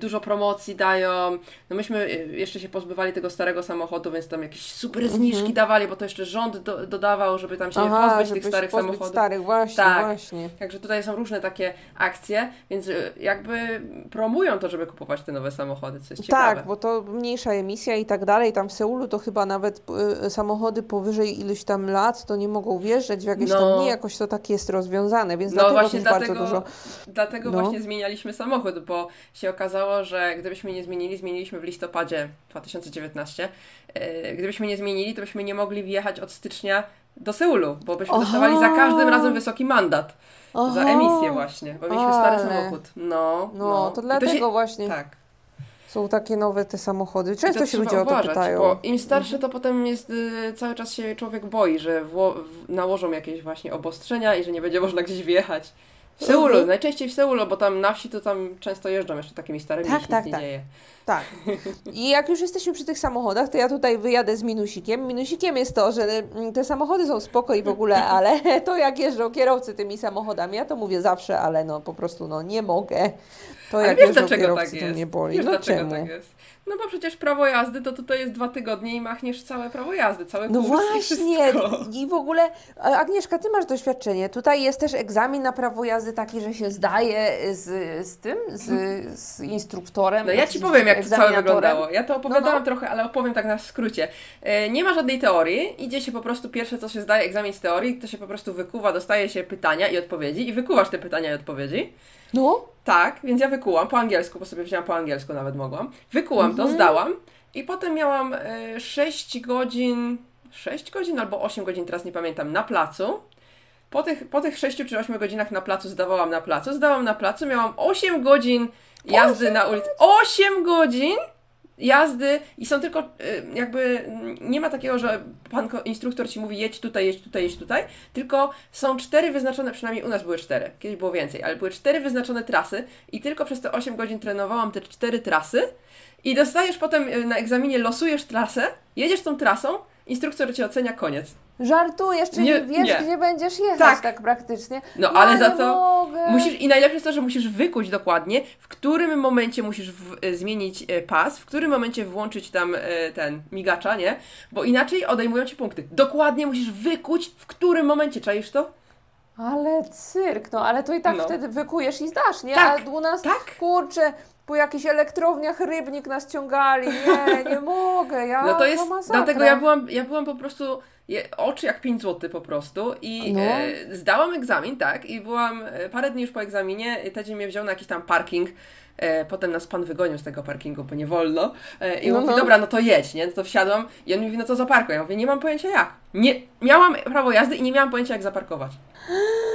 dużo promocji dają. No myśmy e, jeszcze się pozbywali tego starego samochodu, więc tam jakieś super zniżki dawali, bo to jeszcze rząd do, dodawał, żeby tam się Mhm. Aha, pozbyć żeby tych starych pozbyć samochodów. starych, właśnie, Tak. właśnie. Także tutaj są różne takie akcje, więc e, jakby promują to, żeby kupować te nowe samochody, co jest ciekawe. Tak, bo to mniejsza emisja i tak dalej. Tam w Seulu to chyba nawet y, samochody powyżej iluś tam lat to nie mogą wjeżdżać w jakieś No. tam dni, jakoś to tak jest rozwiązane, więc No dlatego właśnie dlatego, bardzo dużo. dlatego No. właśnie zmienialiśmy samochód, bo się okazało, że gdybyśmy nie zmienili, zmieniliśmy w listopadzie 2019, e, gdybyśmy nie zmienili, to byśmy nie mogli wjechać od stycznia do Seulu, bo byśmy Aha. dostawali za każdym razem wysoki mandat za Aha. emisję właśnie, bo mieliśmy stary Ale. samochód. No, No, to I dlatego się, właśnie Tak. są takie nowe te samochody. Często to się ludzie o to uważać, pytają. Bo im starszy, to potem jest y, cały czas się człowiek boi, że wło- nałożą jakieś właśnie obostrzenia i że nie będzie można gdzieś wjechać. W Seulu, Mhm. najczęściej w Seulu, bo tam na wsi to tam często jeżdżą jeszcze takimi starymi, Tak, tak, tak, nic tak. nie dzieje. Tak. I jak już jesteśmy przy tych samochodach, to ja tutaj wyjadę z minusikiem. Minusikiem jest to, że mm, te samochody są spoko i w ogóle, [LAUGHS] ale to jak jeżdżą kierowcy tymi samochodami, ja to mówię zawsze, ale no po prostu no nie mogę. To jak wiesz dlaczego tak jest? mnie boli. Wiesz no dlaczego tak jest? No bo przecież prawo jazdy to tutaj jest dwa tygodnie i machniesz całe prawo jazdy, cały No i właśnie, wszystko. i w ogóle, Agnieszka, ty masz doświadczenie. Tutaj jest też egzamin na prawo jazdy taki, że się zdaje z, z tym, z, z instruktorem. No ja Ci powiem, jak to całe wyglądało. Ja to opowiadałam No, no. trochę, ale opowiem tak na skrócie. E, Nie ma żadnej teorii, idzie się po prostu, pierwsze co się zdaje, egzamin z teorii, to się po prostu wykuwa, dostaje się pytania i odpowiedzi i wykuwasz te pytania i odpowiedzi. No, Tak, więc ja wykułam po angielsku, bo sobie wzięłam po angielsku nawet mogłam. Wykułam Mhm. to, zdałam i potem miałam e, 6 godzin, 6 godzin albo 8 godzin, teraz nie pamiętam, na placu. Po tych, po tych 6 czy 8 godzinach na placu zdawałam na placu, zdałam na placu, miałam 8 godzin jazdy na ulicy. 8 godzin jazdy i są tylko y, jakby nie ma takiego, że pan instruktor ci mówi jedź tutaj, jedź tutaj, jedź tutaj, tylko są cztery wyznaczone, przynajmniej u nas były cztery, kiedyś było więcej, ale były cztery wyznaczone trasy i tylko przez te 8 godzin trenowałam te cztery trasy i dostajesz potem y, na egzaminie, losujesz trasę, jedziesz tą trasą, instruktor cię ocenia, koniec. Żartujesz, czyli Nie, wiesz, nie. gdzie będziesz jechać Tak. tak, praktycznie. No, Ja ale za to mogę. Musisz, I najlepsze jest to, że musisz wykuć dokładnie, w którym momencie musisz w, e, zmienić e, pas, w którym momencie włączyć tam e, ten migacza, nie? Bo inaczej odejmują ci punkty. Dokładnie musisz wykuć, w którym momencie, czaisz to? Ale cyrk, no ale to i tak No. wtedy wykujesz i zdasz, nie? Tak, A u nas, tak. kurczę, po jakichś elektrowniach rybnik nas ciągali. Nie, nie mogę, ja No to jest, masakra. dlatego ja byłam, ja byłam po prostu, je, oczy jak 5 zł po prostu i No. e, zdałam egzamin, tak, i byłam e, parę dni już po egzaminie, e, Tedzie mnie wziął na jakiś tam parking, e, potem nas pan wygonił z tego parkingu, bo nie wolno e, i No, mówi, no. dobra, no to jedź, nie, no to wsiadłam i on mi mówi, no to zaparkuj, ja mówię, nie mam pojęcia jak, nie, miałam prawo jazdy i nie miałam pojęcia jak zaparkować.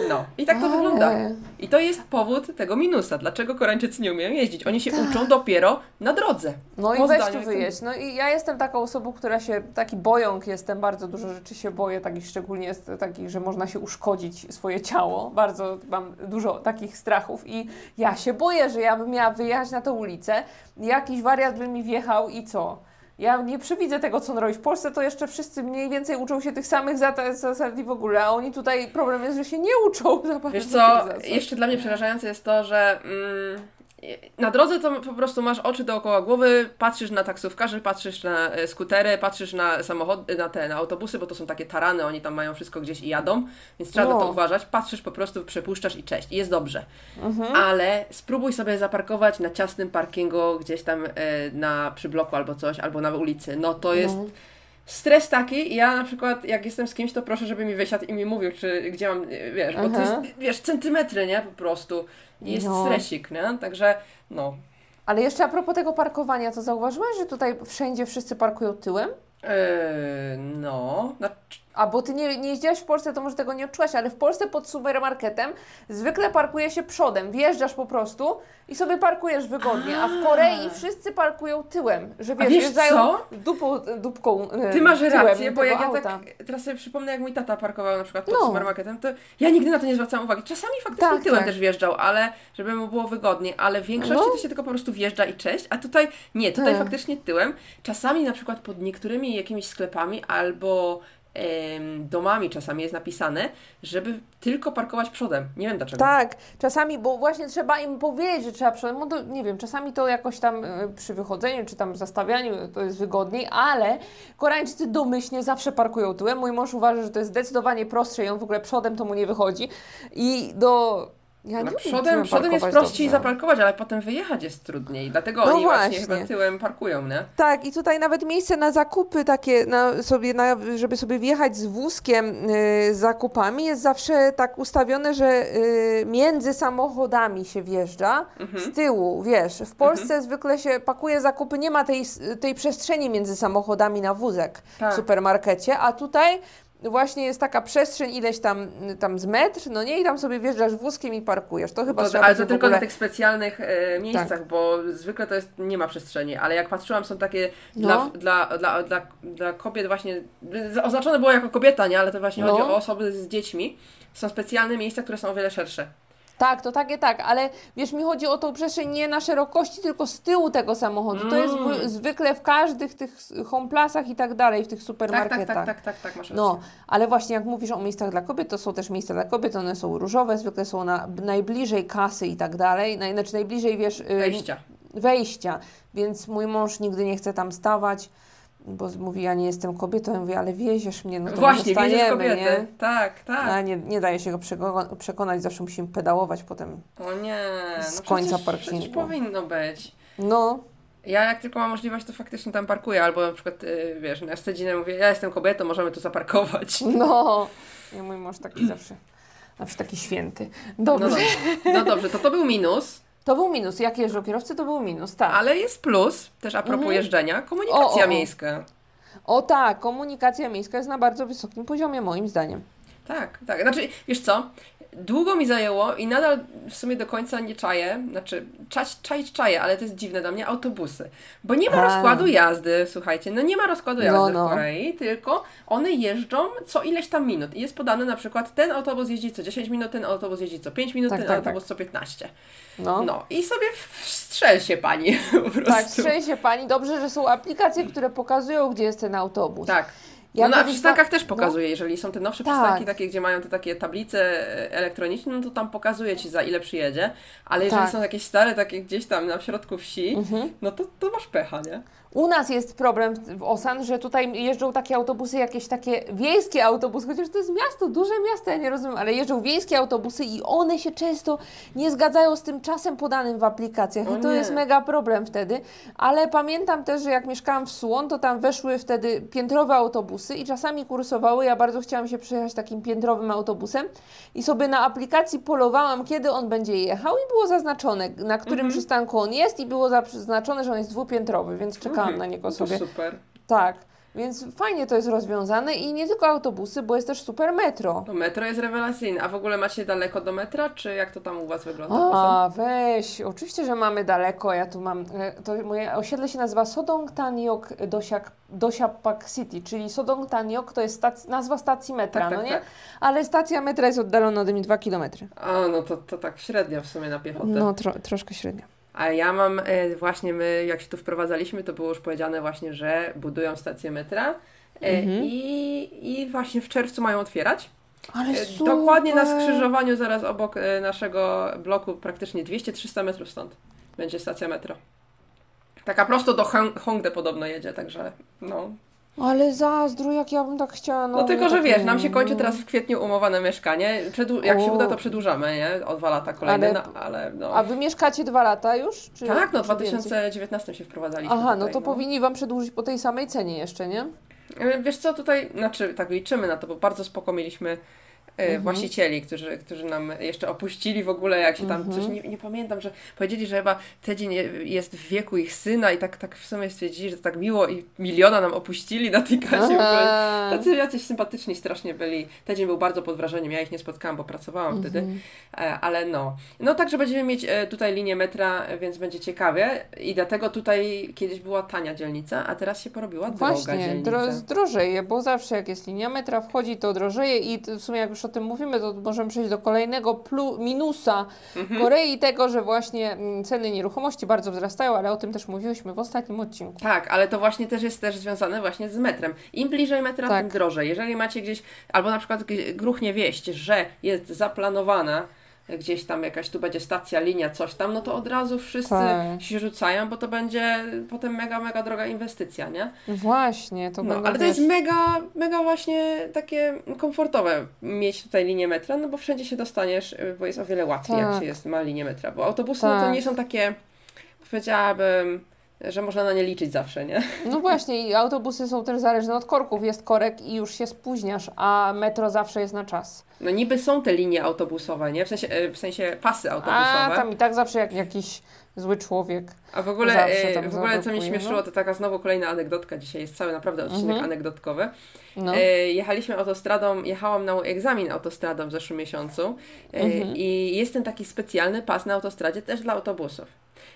No, i tak to Ale- wygląda. I to jest powód tego minusa, dlaczego Koreańczycy nie umieją jeździć, oni się uczą dopiero na drodze. No i weź tu wyjeść. No i ja jestem taką osobą, która się, taki bojąk jestem, bardzo dużo rzeczy się boję, takich szczególnie jest takich, że można się uszkodzić swoje ciało. Bardzo mam dużo takich strachów i ja się boję, że ja bym miała wyjechać na tę ulicę, jakiś wariat by mi wjechał i co? Ja nie przewidzę tego, co on robi. W Polsce to jeszcze wszyscy mniej więcej uczą się tych samych zasad i w ogóle, a oni tutaj problem jest, że się nie uczą za bardzo Wiesz co, jeszcze dla mnie przerażające jest to, że mm, na drodze to po prostu masz oczy dookoła głowy, patrzysz na taksówkarzy, patrzysz na e, skutery, patrzysz na samochody, na te, na autobusy, bo to są takie tarany, oni tam mają wszystko gdzieś i jadą, więc trzeba na No. to uważać. Patrzysz po prostu, przepuszczasz i cześć, i jest dobrze. Mhm. Ale spróbuj sobie zaparkować na ciasnym parkingu gdzieś tam e, na przy bloku albo coś, albo na ulicy. No to jest No. Stres taki, ja na przykład jak jestem z kimś, to proszę, żeby mi wysiadł i mi mówił, czy gdzie mam, wiesz, bo to Aha. jest, wiesz, centymetry, nie, po prostu. I Jest No. stresik, nie, także, no. Ale jeszcze a propos tego parkowania, to zauważyłaś, że tutaj wszędzie wszyscy parkują tyłem? Eee, no, znaczy, A bo ty nie, nie jeździłaś w Polsce, to może tego nie odczułaś, ale w Polsce pod supermarketem zwykle parkuje się przodem. Wjeżdżasz po prostu i sobie parkujesz wygodnie. A w Korei wszyscy parkują tyłem, że wiesz, wiesz wjeżdżają co? Dupą, dupką e, ty masz tyłem rację, bo jak ja auta. tak teraz sobie przypomnę, jak mój tata parkował na przykład pod No. supermarketem, to ja nigdy na to nie zwracałam uwagi. Czasami faktycznie Tak, tyłem tak. też wjeżdżał, ale żeby mu było wygodnie, ale w większości No. to się tylko po prostu wjeżdża i cześć, a tutaj nie, tutaj Tak. faktycznie tyłem. Czasami na przykład pod niektórymi jakimiś sklepami albo domami czasami jest napisane, żeby tylko parkować przodem. Nie wiem dlaczego. Tak, czasami, bo właśnie trzeba im powiedzieć, że trzeba przodem, no to nie wiem, czasami to jakoś tam e, przy wychodzeniu, czy tam zastawianiu to jest wygodniej, ale Koreańczycy domyślnie zawsze parkują tyłem. Mój mąż uważa, że to jest zdecydowanie prostsze i on w ogóle przodem to mu nie wychodzi. I do... Ja No przodem, przodem jest prościej dobrze. zaparkować, ale potem wyjechać jest trudniej. Dlatego No oni właśnie. właśnie. chyba tyłem parkują, nie? Tak, i tutaj nawet miejsce na zakupy takie, na sobie, na, żeby sobie wjechać z wózkiem y, z zakupami jest zawsze tak ustawione, że y, między samochodami się wjeżdża, Mhm. z tyłu, wiesz. W Polsce zwykle się pakuje zakupy, nie ma tej, tej przestrzeni między samochodami na wózek Tak. w supermarkecie, a tutaj właśnie jest taka przestrzeń ileś tam, tam z metr, no nie, i tam sobie wjeżdżasz wózkiem i parkujesz. To chyba To, ale to tylko ogóle... Tak. na tych specjalnych e, miejscach, bo zwykle to jest, nie ma przestrzeni, ale jak patrzyłam, są takie dla, No. dla, dla, dla, dla kobiet właśnie, oznaczone było jako kobieta, nie? Ale to właśnie No. chodzi o osoby z dziećmi. Są specjalne miejsca, które są o wiele szersze. Tak, to takie tak, ale wiesz, mi chodzi o tą przestrzeń nie na szerokości, tylko z tyłu tego samochodu. To jest w, Mm. zwykle w każdych tych homeplasach i tak dalej, w tych Tak, supermarketach. tak, tak, tak, tak, tak, masz rację. No, ale właśnie jak mówisz o miejscach dla kobiet, to są też miejsca dla kobiet, one są różowe, zwykle są na, najbliżej kasy i tak dalej, naj, znaczy najbliżej, wiesz, Wejścia. wejścia, więc mój mąż nigdy nie chce tam stawać, bo mówi, ja nie jestem kobietą, ja mówię, ale wieziesz mnie, no to Właśnie, staniemy, kobietę. nie? Tak, tak. A nie, nie daje się go przekonać, zawsze musimy pedałować potem. O nie. Z no końca przecież, parkingu. Przecież powinno być. No, Ja jak tylko mam możliwość, to faktycznie tam parkuję, albo na przykład, y, wiesz, na stedzinę mówię, ja jestem kobietą, możemy tu zaparkować. no. I mój mąż taki zawsze, zawsze taki święty. No Dobrze. dobrze, no dobrze to to był minus, To był minus. Jak jeżdżą kierowcy, to był minus, tak. ale jest plus, też a propos Mhm. jeżdżenia, komunikacja O, o, miejska. O tak, komunikacja miejska jest na bardzo wysokim poziomie, moim zdaniem. Tak, tak. Znaczy, wiesz co? Długo mi zajęło i nadal w sumie do końca nie czaję, znaczy czać, czaić czaję, ale to jest dziwne dla mnie, autobusy. Bo nie ma A. rozkładu jazdy, słuchajcie, no nie ma rozkładu jazdy No, no. w Korei, tylko one jeżdżą co ileś tam minut i jest podane na przykład ten autobus jeździ co 10 minut, ten autobus jeździ co 5 minut, Tak, ten tak, autobus co 15. No. No i sobie strzel się pani [LAUGHS] po prostu. Tak, szczęście pani. Dobrze, że są aplikacje, które pokazują, gdzie jest ten autobus. Tak. Ja no na kiedyś przystankach też no. pokazuje, jeżeli są te nowsze Tak. przystanki, takie, gdzie mają te takie tablice e, elektroniczne, no to tam pokazuje Ci za ile przyjedzie, ale jeżeli Tak. są jakieś stare, takie gdzieś tam na środku wsi, Mhm. no to, to masz pecha, nie? U nas jest problem w Osan, że tutaj jeżdżą takie autobusy, jakieś takie wiejskie autobusy, chociaż to jest miasto, duże miasto, ja nie rozumiem, ale jeżdżą wiejskie autobusy i one się często nie zgadzają z tym czasem podanym w aplikacjach O i to nie. jest mega problem wtedy, ale pamiętam też, że jak mieszkałam w Suwon, to tam weszły wtedy piętrowe autobusy i czasami kursowały, ja bardzo chciałam się przejechać takim piętrowym autobusem i sobie na aplikacji polowałam, kiedy on będzie jechał i było zaznaczone, na którym Mhm. przystanku on jest i było zaznaczone, że on jest dwupiętrowy, więc czekałam Na niego No to sobie. super. Tak, więc fajnie to jest rozwiązane i nie tylko autobusy, bo jest też super metro. No metro jest rewelacyjne. A w ogóle macie daleko do metra, czy jak to tam u Was wygląda? A, weź, oczywiście, że mamy daleko, ja tu mam, e, to moje osiedle się nazywa Sodong Taniok Dosiak, Dosiapak City, czyli Sodong Taniok to jest stac, nazwa stacji metra, Tak, tak, no nie? tak. Ale stacja metra jest oddalona ode mnie 2 km. A, no to, to tak średnio w sumie na piechotę. No, tro, troszkę średnio. A ja mam, e, właśnie my, jak się tu wprowadzaliśmy, to było już powiedziane właśnie, że budują stację metra e, Mhm. i, i właśnie w czerwcu mają otwierać. Ale E. Dokładnie na skrzyżowaniu zaraz obok naszego bloku, praktycznie 200-300 metrów stąd będzie stacja metro. Taka prosto do Hong- Hongdae podobno jedzie, także no. Ale zazdro, jak ja bym tak chciała. No, No tylko, że tak wiesz, nam się kończy no. teraz w kwietniu umowane mieszkanie. Przedłu- jak się O. uda, to przedłużamy, nie? O dwa lata kolejne, Ale- no, ale no. A wy mieszkacie dwa lata już? Czy, tak, no w czy więcej? 2019 się wprowadzaliśmy Aha, no tutaj, to powinni Wam przedłużyć po tej samej cenie jeszcze, nie? E, Wiesz co, tutaj, znaczy tak liczymy na to, bo bardzo spoko mieliśmy Mhm. właścicieli, którzy, którzy nam jeszcze opuścili w ogóle, jak się tam Mhm. coś, nie, nie pamiętam, że powiedzieli, że chyba tydzień jest w wieku ich syna i tak, tak w sumie stwierdzili, że to tak miło i miliona nam opuścili na tej kasie. Aha. Tacy jacyś sympatyczni strasznie byli. Tydzień był bardzo pod wrażeniem, ja ich nie spotkałam, bo pracowałam wtedy, Mhm. e, ale no. No także będziemy mieć e, tutaj linię metra, więc będzie ciekawie i dlatego tutaj kiedyś była tania dzielnica, a teraz się porobiła droga Właśnie, dzielnica. dro, drożeje, bo zawsze jak jest linia metra wchodzi, to drożeje i w sumie jak już o tym mówimy, to możemy przejść do kolejnego plu, minusa Mhm. Korei tego, że właśnie mm, ceny nieruchomości bardzo wzrastają, ale o tym też mówiłyśmy w ostatnim odcinku. Tak, ale to właśnie też jest też związane właśnie z metrem. Im bliżej metra, Tak. tym drożej. Jeżeli macie gdzieś, albo na przykład gruchnie wieść, że jest zaplanowana gdzieś tam jakaś tu będzie stacja, linia, coś tam, no to od razu wszyscy Tak. się rzucają, bo to będzie potem mega, mega droga inwestycja, nie? Właśnie, to No, ale to jest mega, mega właśnie takie komfortowe mieć tutaj linię metra, no bo wszędzie się dostaniesz, y, bo jest o wiele łatwiej, jak Tak. się jest, ma linię metra, bo autobusy no to Tak. nie są takie, powiedziałabym, że można na nie liczyć zawsze, nie? No właśnie, i autobusy są też zależne od korków. Jest korek i już się spóźniasz, a metro zawsze jest na czas. No niby są te linie autobusowe, nie? W sensie, e, w sensie pasy autobusowe. A tam i tak zawsze jak jakiś zły człowiek. A w ogóle, e, w ogóle co mnie śmieszyło, no. to taka znowu kolejna anegdotka. Dzisiaj jest cały naprawdę odcinek Mhm. anegdotkowy. No. E, jechaliśmy autostradą, jechałam na egzamin autostradą w zeszłym miesiącu e, Mhm. i jest ten taki specjalny pas na autostradzie też dla autobusów.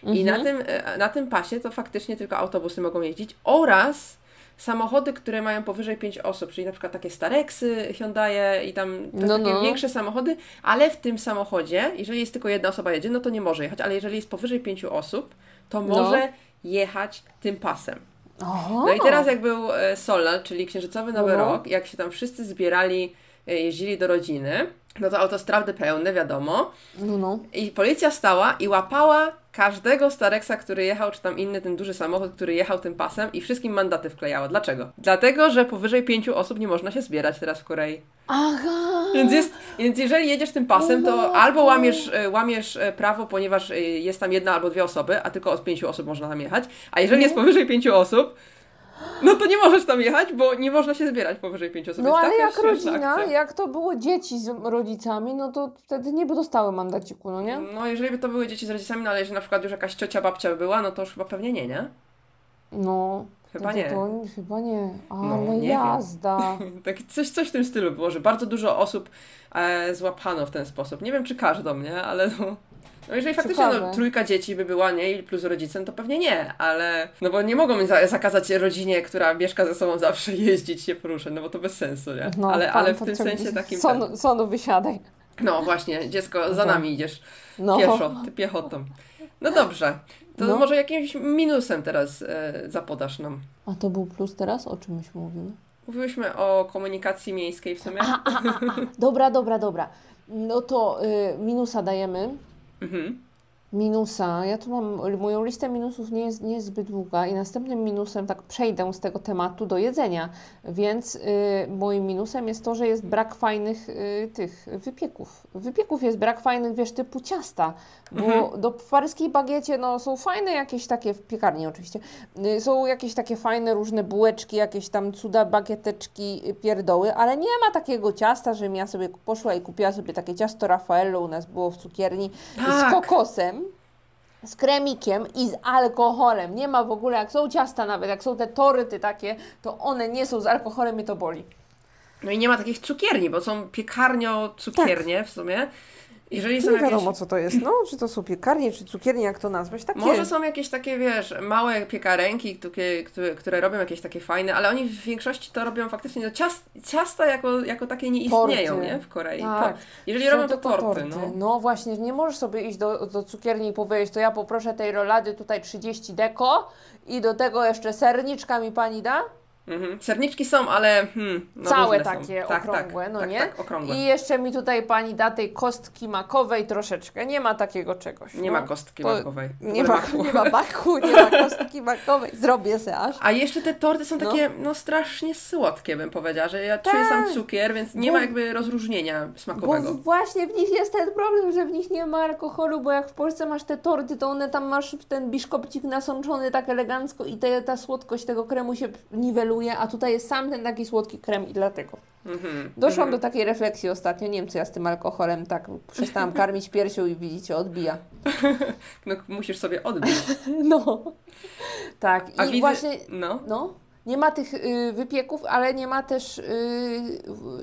I Mhm. na tym, e, na tym pasie to faktycznie tylko autobusy mogą jeździć oraz samochody, które mają powyżej 5 osób, czyli na przykład takie Starexy, Hyundai i tam No, takie no. większe samochody, ale w tym samochodzie, jeżeli jest tylko jedna osoba jedzie, no to nie może jechać, ale jeżeli jest powyżej 5 osób, to No. może jechać tym pasem. O! No i teraz jak był e, Solal, czyli Księżycowy Nowy No. Rok, jak się tam wszyscy zbierali, e, jeździli do rodziny, no to autostrady pełne, wiadomo, No, no. i policja stała i łapała każdego Starexa, który jechał, czy tam inny ten duży samochód, który jechał tym pasem i wszystkim mandaty wklejała. Dlaczego? Dlatego, że powyżej pięciu osób nie można się zbierać teraz w Korei. Aha! Więc, jest, więc jeżeli jedziesz tym pasem, to albo łamiesz, e, łamiesz e, prawo, ponieważ e, jest tam jedna albo dwie osoby, a tylko od pięciu osób można tam jechać, a jeżeli jest powyżej pięciu osób, no to nie możesz tam jechać, bo nie można się zbierać powyżej pięciu osób. No ale jak rodzina, jak to było dzieci z rodzicami, no to wtedy nie by dostały mandaciku, no nie? No jeżeli by to były dzieci z rodzicami, no ale jeżeli na przykład już jakaś ciocia, babcia była, no to już chyba pewnie nie, nie? No. Chyba nie. To, chyba nie, ale No, nie jazda. [LAUGHS] Tak, coś, coś w tym stylu było, że bardzo dużo osób e, złapano w ten sposób. Nie wiem, czy każdą, nie? Ale no... No jeżeli faktycznie no, trójka dzieci by była, nie? Plus rodzicem, to pewnie nie, ale... No bo nie mogą za zakazać rodzinie, która mieszka ze sobą zawsze [LAUGHS] jeździć, się poruszać, no bo to bez sensu, nie? No, ale, pan ale w tym sensie takim... Sonu, sonu wysiadaj. No właśnie, dziecko, za No. nami idziesz. No. Pieszo, ty piechotą. No dobrze. To No. może jakimś minusem teraz e, zapodasz nam. A to był plus teraz? O czym myśmy mówili? Mówiłyśmy o komunikacji miejskiej w sumie. A, a, a, a. Dobra, dobra, dobra. No to y, minusa dajemy. Mhm. Minusa. Ja tu mam, moją listę minusów nie jest, nie jest zbyt długa i następnym minusem, tak przejdę z tego tematu do jedzenia, więc y, moim minusem jest to, że jest brak fajnych y, tych wypieków. Wypieków jest brak fajnych, wiesz, typu ciasta, bo Mhm. do paryskiej bagiecie, no są fajne jakieś takie, w piekarni oczywiście, y, są jakieś takie fajne różne bułeczki, jakieś tam cuda, bagieteczki, y, pierdoły, ale nie ma takiego ciasta, żebym ja sobie poszła i kupiła sobie takie ciasto Raffaello, u nas było w cukierni, Tak. z kokosem, z kremikiem i z alkoholem. Nie ma w ogóle, jak są ciasta nawet, jak są te toryty takie, to one nie są z alkoholem i to boli. No i nie ma takich cukierni, bo są piekarnio-cukiernie w sumie. Jeżeli są Nie jakieś... wiadomo, co to jest, no, czy to są piekarnie, czy cukiernie, jak to nazwać, takie... Może są jakieś takie, wiesz, małe piekarenki, które, które robią jakieś takie fajne, ale oni w większości to robią faktycznie, no ciast, ciasta jako, jako takie nie istnieją, Torty. nie? W Korei. Tak. To, jeżeli Są robią to torty, no. właśnie, nie możesz sobie iść do, do cukierni i powiedzieć, to ja poproszę tej rolady tutaj 30 deko i do tego jeszcze serniczka mi pani da? Mhm. Serniczki są, ale hmm, no Całe różne są. takie tak, okrągłe, tak, no tak, nie? Tak, okrągłe. I jeszcze mi tutaj pani da tej kostki makowej troszeczkę. Nie ma takiego czegoś. Nie no. ma kostki To makowej. Nie ma, maku. [LAUGHS] nie ma baku, nie ma kostki makowej. Zrobię se aż. A jeszcze te torty są No. takie, no, strasznie słodkie, bym powiedziała, że ja czuję sam cukier, więc nie Bo- ma jakby rozróżnienia Bo smakowego. w- właśnie w nich jest ten problem, że w nich nie ma alkoholu, bo jak w Polsce masz te torty, to one tam masz ten biszkopcik nasączony tak elegancko i te, ta słodkość tego kremu się niweluje, a tutaj jest sam ten taki słodki krem i dlatego. Mhm. Doszłam mhm. do takiej refleksji ostatnio, nie wiem co ja z tym alkoholem tak przestałam karmić piersią i widzicie, odbija. [LAUGHS] No, musisz sobie odbić. [LAUGHS] No. Tak, A i widzę, właśnie, no. no, nie ma tych y, wypieków, ale nie ma też y,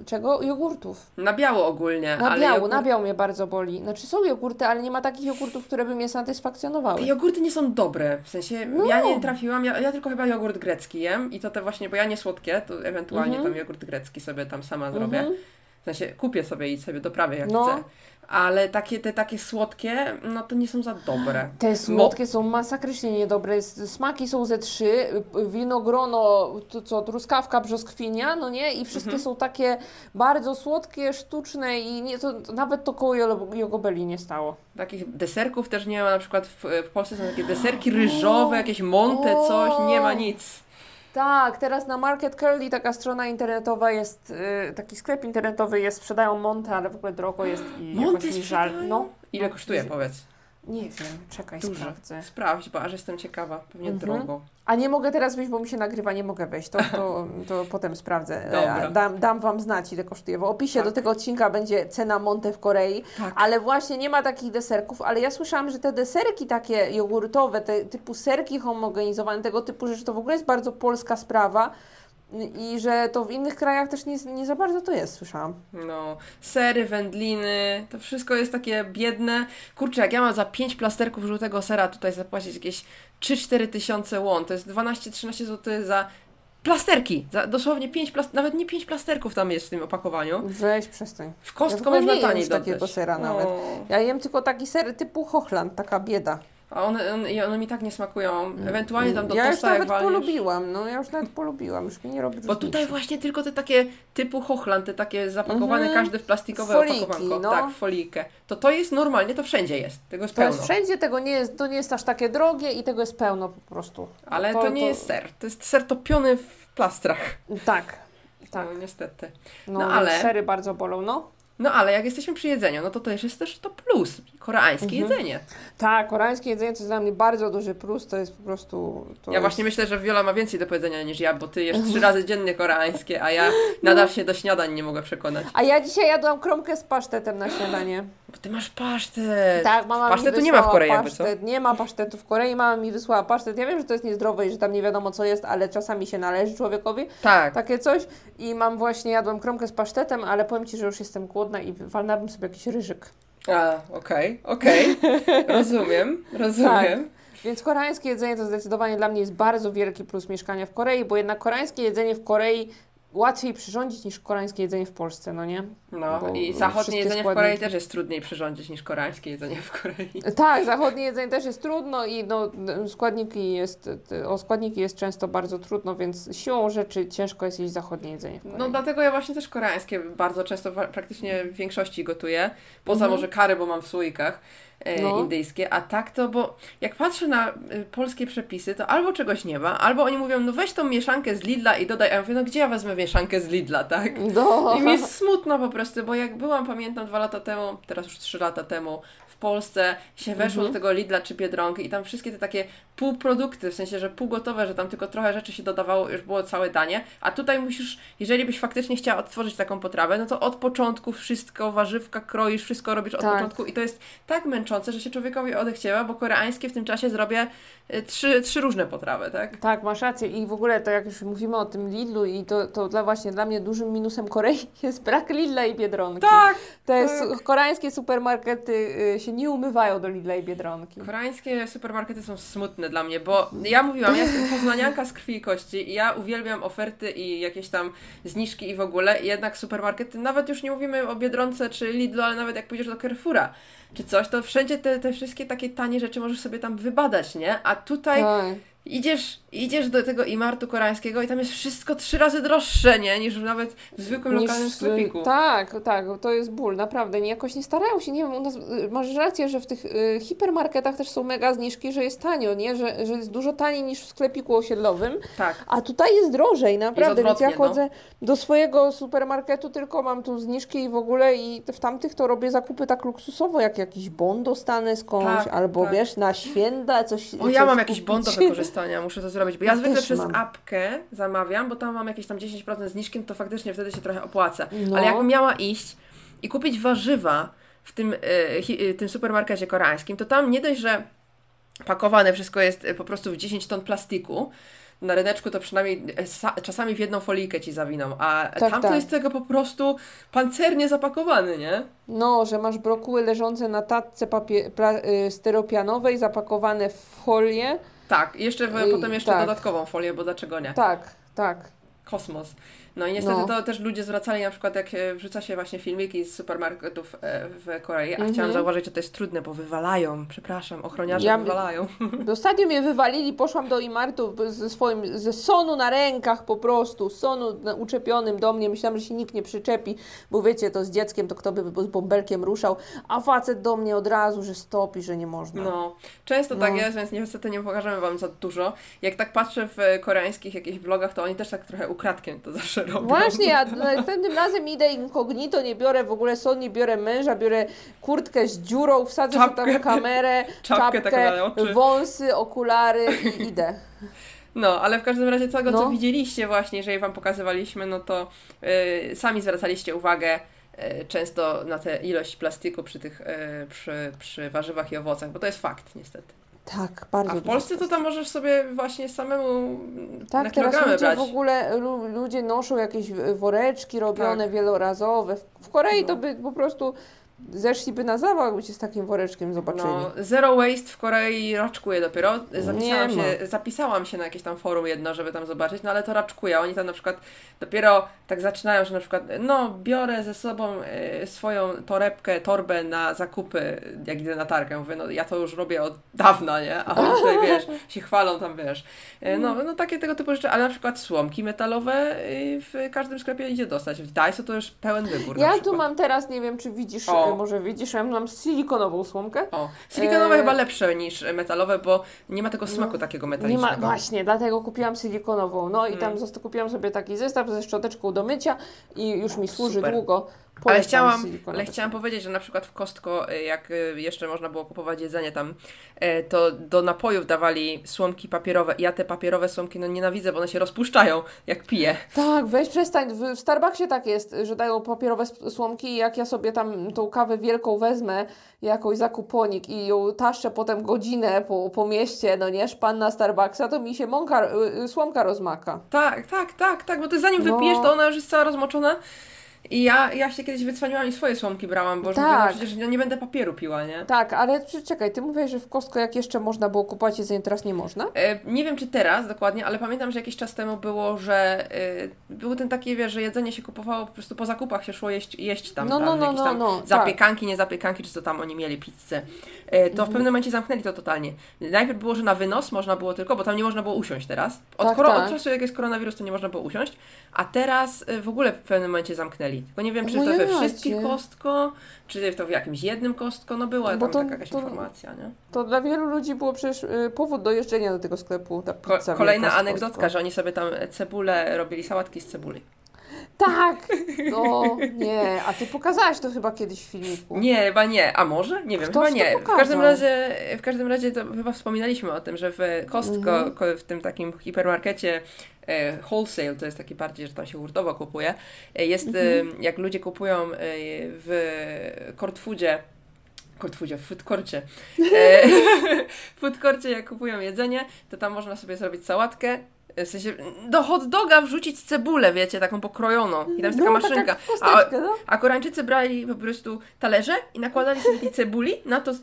czego? Jogurtów. Na biało ogólnie. Na jogurt... na biału mnie bardzo boli. Znaczy są jogurty, ale nie ma takich jogurtów, które by mnie satysfakcjonowały. Te jogurty nie są dobre, w sensie No. ja nie trafiłam, ja, ja tylko chyba jogurt grecki jem i to te właśnie, bo ja nie słodkie, to ewentualnie Mhm. tam jogurt grecki sobie tam sama zrobię. Mhm. W sensie kupię sobie i sobie doprawię jak No. chcę. Ale takie, te takie słodkie, no to nie są za dobre. Te słodkie są masakrycznie niedobre. Smaki są ze trzy. Winogrono, to co, truskawka, brzoskwinia, no nie? I wszystkie Mhm. są takie bardzo słodkie, sztuczne i nie, to, nawet to koło jo- jogobeli nie stało. Takich deserków też nie ma, na przykład w, w Polsce są takie deserki ryżowe, jakieś monte, coś, nie ma nic. Tak, teraz na Market Curly taka strona internetowa jest, y, taki sklep internetowy jest, sprzedają monty, ale w ogóle drogo jest i Monty jakoś mi żal. No, Ile kosztuje, powiedz? Nie wiem, czekaj, Dużo. sprawdzę. Sprawdź, bo aż jestem ciekawa. Pewnie Mhm. drogo. A nie mogę teraz wyjść, bo mi się nagrywa, nie mogę wejść. To, to, to [LAUGHS] potem sprawdzę. Dobra. E, Dam, dam Wam znać, ile kosztuje. W opisie Tak. do tego odcinka będzie cena Monte w Korei, Tak. ale właśnie nie ma takich deserków. Ale ja słyszałam, że te deserki takie jogurtowe, te typu serki homogenizowane, tego typu rzeczy, to w ogóle jest bardzo polska sprawa. I że to w innych krajach też nie, nie za bardzo to jest, słyszałam. No, sery, wędliny, to wszystko jest takie biedne. Kurczę, jak ja mam za 5 plasterków żółtego sera tutaj zapłacić jakieś 3-4 tysiące łon, to jest 12-13 zł za plasterki. Za dosłownie 5 plasterków, nawet nie 5 plasterków tam jest w tym opakowaniu. Weź, przestań. W Ja w kostkę ogóle można taniej dodać. takiego sera nawet. No. Ja jem tylko taki ser typu Hochland, taka bieda. A one, one, i one mi tak nie smakują. Ewentualnie tam do ja już tosta jak nawet polubiłam, no ja już nawet polubiłam, już mi nie robi Bo tutaj właśnie tylko te takie typu Hochland, te takie zapakowane, Mhm. każdy w plastikowe Foliki, opakowanko. no. Tak, w folijkę. To to jest normalnie, to wszędzie jest. Tego jest To pełno. jest wszędzie, tego nie jest, to nie jest aż takie drogie i tego jest pełno po prostu. Ale to, nie jest ser. To jest ser topiony w plastrach. Tak, tak. No niestety. No, No, ale... ale- sery bardzo bolą, no. No ale jak jesteśmy przy jedzeniu, no to też jest też to plus. Koreańskie Mhm. jedzenie. Tak, koreańskie jedzenie to jest dla mnie bardzo duży plus, to jest po prostu... Ja jest... właśnie myślę, że Viola ma więcej do powiedzenia niż ja, bo ty jesz [LAUGHS] trzy razy dziennie koreańskie, a ja [LAUGHS] nadal się do śniadań nie mogę przekonać. A ja dzisiaj jadłam kromkę z pasztetem na śniadanie. Bo ty masz pasztet. Tak, mama Pasztetu mi nie ma w wysłała Korei jakby, co? pasztet. Nie ma pasztetu w Korei, mama mi wysłała pasztet. Ja wiem, że to jest niezdrowe i że tam nie wiadomo co jest, ale czasami się należy człowiekowi Tak. takie coś. I mam właśnie, jadłam kromkę z pasztetem, ale powiem Ci, że już jestem głodna i walnęłabym sobie jakiś ryżyk. A, okej, okej. [LAUGHS] Rozumiem, rozumiem. Więc koreańskie jedzenie to zdecydowanie dla mnie jest bardzo wielki plus mieszkania w Korei, bo jednak koreańskie jedzenie w Korei łatwiej przyrządzić niż koreańskie jedzenie w Polsce, no nie? No Bo i zachodnie wszystkie jedzenie w składniki- Korei też jest trudniej przyrządzić niż koreańskie jedzenie w Korei. [LAUGHS] Tak, zachodnie jedzenie też jest trudno i no, składniki jest, o składniki jest często bardzo trudno, więc siłą rzeczy ciężko jest jeść zachodnie jedzenie w Korei. No dlatego ja właśnie też koreańskie bardzo często, praktycznie w większości gotuję. Poza Mhm. może kary, bo mam w słoikach No. indyjskie. A tak to, bo jak patrzę na e, polskie przepisy, to albo czegoś nie ma, albo oni mówią, no weź tą mieszankę z Lidla i dodaj. A ja mówię, no gdzie ja wezmę mieszankę z Lidla, tak? No. I mi jest smutno po prostu, bo jak byłam, pamiętam dwa lata temu, teraz już trzy lata temu, Polsce się weszło Mhm. do tego Lidla czy Biedronki i tam wszystkie te takie półprodukty, w sensie, że półgotowe, że tam tylko trochę rzeczy się dodawało, już było całe danie, a tutaj musisz, jeżeli byś faktycznie chciała odtworzyć taką potrawę, no to od początku wszystko, warzywka kroisz, wszystko robisz od Tak. początku i to jest tak męczące, że się człowiekowi odechciewa, bo koreańskie w tym czasie zrobię y, trzy, trzy różne potrawy, tak? Tak, masz rację i w ogóle to jak już mówimy o tym Lidlu i to, to dla właśnie dla mnie dużym minusem Korei [LAUGHS] jest brak Lidla i Biedronki. Tak! Te tak. koreańskie supermarkety y, się nie umywają do Lidla i Biedronki. Koreańskie supermarkety są smutne dla mnie, bo ja mówiłam, ja jestem poznanianka z krwi i kości i ja uwielbiam oferty i jakieś tam zniżki i w ogóle, jednak supermarkety, nawet już nie mówimy o Biedronce czy Lidlu, ale nawet jak pójdziesz do Carrefoura czy coś, to wszędzie te, te wszystkie takie tanie rzeczy możesz sobie tam wybadać, nie? A tutaj Tak. idziesz, idziesz do tego imartu koreańskiego i tam jest wszystko trzy razy droższe, nie? Niż nawet w zwykłym lokalnym w- sklepiku. Tak, tak, to jest ból, naprawdę. Nie, jakoś nie starają się, nie wiem, u nas, y, masz rację, że w tych y, hipermarketach też są mega zniżki, że jest tanio, nie? Że, że jest dużo taniej niż w sklepiku osiedlowym, Tak. a tutaj jest drożej, naprawdę, więc ja no. chodzę do swojego supermarketu, tylko mam tu zniżki i w ogóle i w tamtych to robię zakupy tak luksusowo, jak jakiś bon dostanę skądś, Tak, albo tak. wiesz, na święta coś O, ja coś mam jakiś bon do wykorzystania, muszę to zrobić, bo ja Ja zwykle przez mam. apkę zamawiam, bo tam mam jakieś tam 10% zniżki, to faktycznie wtedy się trochę opłaca. No. Ale jakbym miała iść i kupić warzywa w tym, hi, e, tym supermarkecie koreańskim, to tam nie dość, że pakowane wszystko jest e, po prostu w 10 ton plastiku, na ryneczku to przynajmniej e, sa, czasami w jedną folijkę ci zawiną, a Tak, tam to tak. jest tego po prostu pancernie zapakowany, nie? No, że masz brokuły leżące na tatce papie- pla- y, styropianowej, zapakowane w folię. Tak, jeszcze w, I- potem jeszcze tak. dodatkową folię, bo dlaczego nie? Tak, tak. Kosmos. No i niestety No. to też ludzie zwracali na przykład, jak e, wrzuca się właśnie filmiki z supermarketów e, w Korei, a Mhm. chciałam zauważyć, że to jest trudne, bo wywalają, przepraszam, ochroniarze Ja- wywalają. Ostatnio mnie wywalili, poszłam do Imartu ze swoim, ze sonu na rękach po prostu, sonu uczepionym do mnie, myślałam, że się nikt nie przyczepi, bo wiecie, to z dzieckiem, to kto by z bąbelkiem ruszał, a facet do mnie od razu, że stopi, że nie można. No, często tak No. jest, więc niestety nie pokażemy Wam za dużo. Jak tak patrzę w koreańskich jakichś vlogach, to oni też tak trochę ukradkiem to zawsze robią. Właśnie, ja następnym razem idę incognito, nie biorę w ogóle son, nie biorę męża, biorę kurtkę z dziurą, wsadzę sobie tam Czapkę. kamerę, [LAUGHS] Czapkę na oczy. wąsy, okulary i idę. No, ale w każdym razie tego, co No. widzieliście właśnie, jeżeli Wam pokazywaliśmy, no to y, sami zwracaliście uwagę y, często na tę ilość plastiku przy tych, y, przy, przy warzywach i owocach, bo to jest fakt niestety. Tak, bardzo A w Polsce to tam możesz sobie właśnie samemu Tak, na teraz ludzie brać. w ogóle lu, ludzie noszą jakieś woreczki robione Tak. wielorazowe. W, w Korei No. to by po prostu zeszliby na zawał, cię z takim woreczkiem zobaczyli. No, zero waste w Korei raczkuje dopiero. Zapisałam się, zapisałam się na jakieś tam forum jedno, żeby tam zobaczyć, no ale to raczkuje. Oni tam na przykład dopiero tak zaczynają, że na przykład, no biorę ze sobą e, swoją torebkę, torbę na zakupy, jak idę na targę. Mówię, no ja to już robię od dawna, nie? A oni tutaj, [LAUGHS] wiesz, się chwalą tam, wiesz. E, No, no takie tego typu rzeczy, ale na przykład słomki metalowe e, w każdym sklepie idzie dostać. W Daiso to już pełen wybór Ja tu mam teraz, nie wiem czy widzisz, O. e, może widzisz, ja mam silikonową słomkę. O, silikonowe E, chyba lepsze niż metalowe, bo nie ma tego smaku takiego Nie metalicznego. ma, właśnie, dlatego kupiłam silikonową. No i Mm. tam kupiłam sobie taki zestaw ze szczoteczką do mycia i już mi służy Super. długo. Ale chciałam, ale chciałam powiedzieć, że na przykład w Costco, y, jak y, jeszcze można było kupować jedzenie tam, y, to do napojów dawali słomki papierowe. Ja te papierowe słomki no nienawidzę, bo one się rozpuszczają, jak piję. Tak, weź przestań. W Starbucksie tak jest, że dają papierowe słomki i jak ja sobie tam tą kawę wielką wezmę, jakoś zakuponik i ją taszczę potem godzinę po, po mieście, no nie, szpan na Starbucksa, to mi się mąka, słomka rozmaka. Tak, tak, tak, tak, bo ty zanim No. wypijesz, to ona już jest cała rozmoczona. I ja, ja się kiedyś wycwaniłam i swoje słomki brałam, bo już Tak. mówiłam, przecież no nie będę papieru piła, nie? Tak, ale czekaj, ty mówisz, że w Costco jak jeszcze można było kupować jedzenie, teraz nie można? E, Nie wiem czy teraz dokładnie, ale pamiętam, że jakiś czas temu było, że y, był ten taki, wiesz, że jedzenie się kupowało, po prostu po zakupach się szło jeść, jeść tam, No, tam no, no, jakieś no, tam no, tak. zapiekanki, nie zapiekanki, czy co tam oni mieli, pizzę. E, to Mhm. w pewnym momencie zamknęli to totalnie. Najpierw było, że na wynos można było tylko, bo tam nie można było usiąść teraz. Od, Tak, koro- tak. od czasu jak jest koronawirus, to nie można było usiąść, a teraz y, w ogóle w pewnym momencie zamknęli. Tylko nie wiem, czy to we wszystkich kostko, czy to w jakimś jednym kostko, no była Bo tam to- taka jakaś to- informacja, nie? To dla wielu ludzi było przecież y, powód do jeżdżenia do tego sklepu, ta Ko- pizza kolejna wielka z anegdotka, Costco. że oni sobie tam cebulę robili, sałatki z cebuli. Tak! No, nie, a ty pokazałaś to chyba kiedyś w filmiku. Nie, chyba nie. A może? Nie wiem, Ktoś chyba nie. W każdym razie, w każdym razie to chyba wspominaliśmy o tym, że w Costco, Mhm. w tym takim hipermarkecie e, wholesale, to jest taki bardziej, że tam się hurtowo kupuje, e, jest, Mhm. e, jak ludzie kupują w Cortfoodzie Cortfoodzie, w foodkorcie. E, [LAUGHS] [LAUGHS] w foodkorcie jak kupują jedzenie, to tam można sobie zrobić sałatkę, w sensie do hot doga wrzucić cebulę, wiecie, taką pokrojoną. I tam jest taka no, maszynka. Taka no. A Koreańczycy brali po prostu talerze i nakładali sobie tej cebuli, na to y,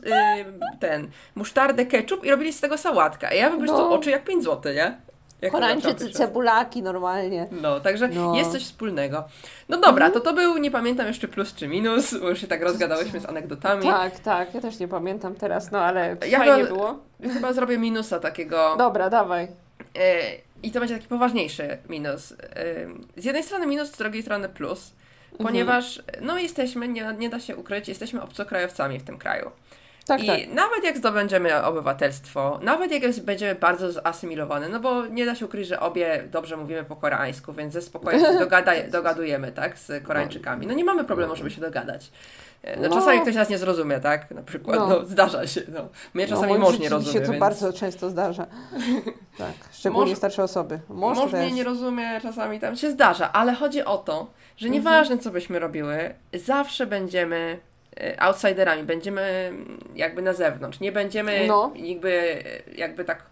ten musztardę, ketchup i robili z tego sałatkę. A ja po prostu No. oczy jak 5 zł, nie? Jak Koreańczycy cebulaki normalnie. No, także No. jest coś wspólnego. No dobra, to to był, nie pamiętam jeszcze plus czy minus, bo już się tak rozgadałyśmy z anegdotami. Tak, tak, ja też nie pamiętam teraz, no ale Ja fajnie chyba- było. Chyba zrobię minusa takiego. Dobra, dawaj. E, I to będzie taki poważniejszy minus. Z jednej strony minus, z drugiej strony plus, Mhm. ponieważ no jesteśmy, nie, nie da się ukryć, jesteśmy obcokrajowcami w tym kraju. Tak, I tak. nawet jak zdobędziemy obywatelstwo, nawet jak będziemy bardzo zasymilowane, no bo nie da się ukryć, że obie dobrze mówimy po koreańsku, więc ze spokojem się dogada, [LAUGHS] dogadujemy, tak, z Koreańczykami. No nie mamy problemu, żeby się dogadać. E, No, No. czasami ktoś nas nie zrozumie, tak, na przykład, no, No. zdarza się, no. Mnie czasami no, mąż nie rozumie, to więc... bardzo często zdarza. [LAUGHS] Tak, szczególnie Mąż- starsze osoby. Mąż, Mąż mnie nie rozumie, czasami tam się zdarza, ale chodzi o to, że Mhm. nieważne co byśmy robiły, zawsze będziemy outsiderami, będziemy mm, jakby na zewnątrz, nie będziemy No. jakby, e, jakby tak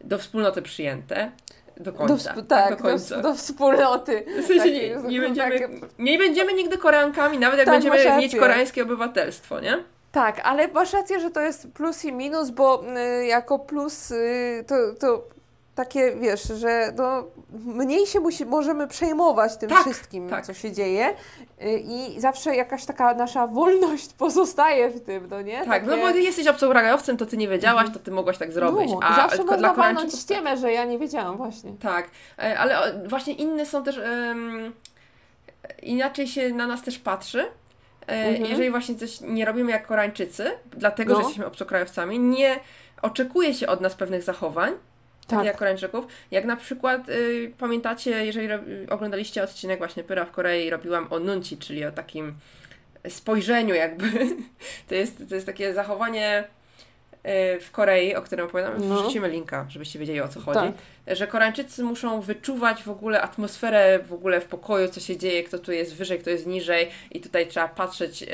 do wspólnoty przyjęte do do, końca. wsp- tak, do do, końca. do wspólnoty. [LAUGHS] w sensie nie, Takie- nie, będziemy, takie- nie będziemy nigdy Koreankami, nawet jak Tak, będziemy mieć koreańskie obywatelstwo, nie? Tak, ale masz rację, że to jest plus i minus, bo y, jako plus y, to, to takie, wiesz, że no, mniej się musi, możemy przejmować tym Tak, wszystkim, tak. co się dzieje y, i zawsze jakaś taka nasza wolność [LAUGHS] pozostaje w tym, no nie? Tak, no Takie- bo jesteś obcokrajowcem, to ty nie wiedziałaś, to ty mogłaś tak zrobić. No, a zawsze można walnąć Koreańczyków- ściemę, że ja nie wiedziałam właśnie. Tak, e, ale właśnie inne są też. em, inaczej się na nas też patrzy. E, Mhm. Jeżeli właśnie coś nie robimy jak Koreańczycy, dlatego No. że jesteśmy obcokrajowcami, nie oczekuje się od nas pewnych zachowań, tak. Jak Koreańczyków. Jak na przykład y, pamiętacie, jeżeli oglądaliście odcinek właśnie Pyra w Korei, robiłam o nunci, czyli o takim spojrzeniu jakby. [LAUGHS] To jest, to jest takie zachowanie y, w Korei, o którym opowiadam. No. Wrzucimy linka, żebyście wiedzieli o co chodzi Tak. że Koreańczycy muszą wyczuwać w ogóle atmosferę w ogóle w pokoju, co się dzieje, kto tu jest wyżej, kto jest niżej i tutaj trzeba patrzeć, e,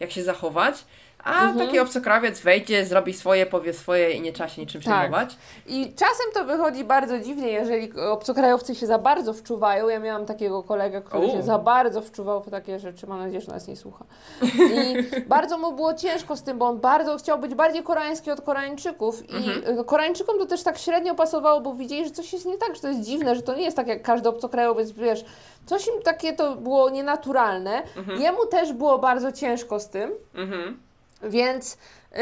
jak się zachować. A Mhm. taki obcokrawiec wejdzie, zrobi swoje, powie swoje i nie trzeba się niczym Tak. przejmować. I czasem to wychodzi bardzo dziwnie, jeżeli obcokrajowcy się za bardzo wczuwają. Ja miałam takiego kolegę, który U. się za bardzo wczuwał w takie rzeczy. Mam nadzieję, że nas nie słucha. I [LAUGHS] bardzo mu było ciężko z tym, bo on bardzo chciał być bardziej koreański od Koreańczyków. I Mhm. y, Koreańczykom to też tak średnio pasowało, bo widzieli, że coś jest nie tak, że to jest dziwne, że to nie jest tak jak każdy obcokrajowiec, wiesz. Coś im takie to było nienaturalne. Mhm. Jemu też było bardzo ciężko z tym. Mhm. Więc yy,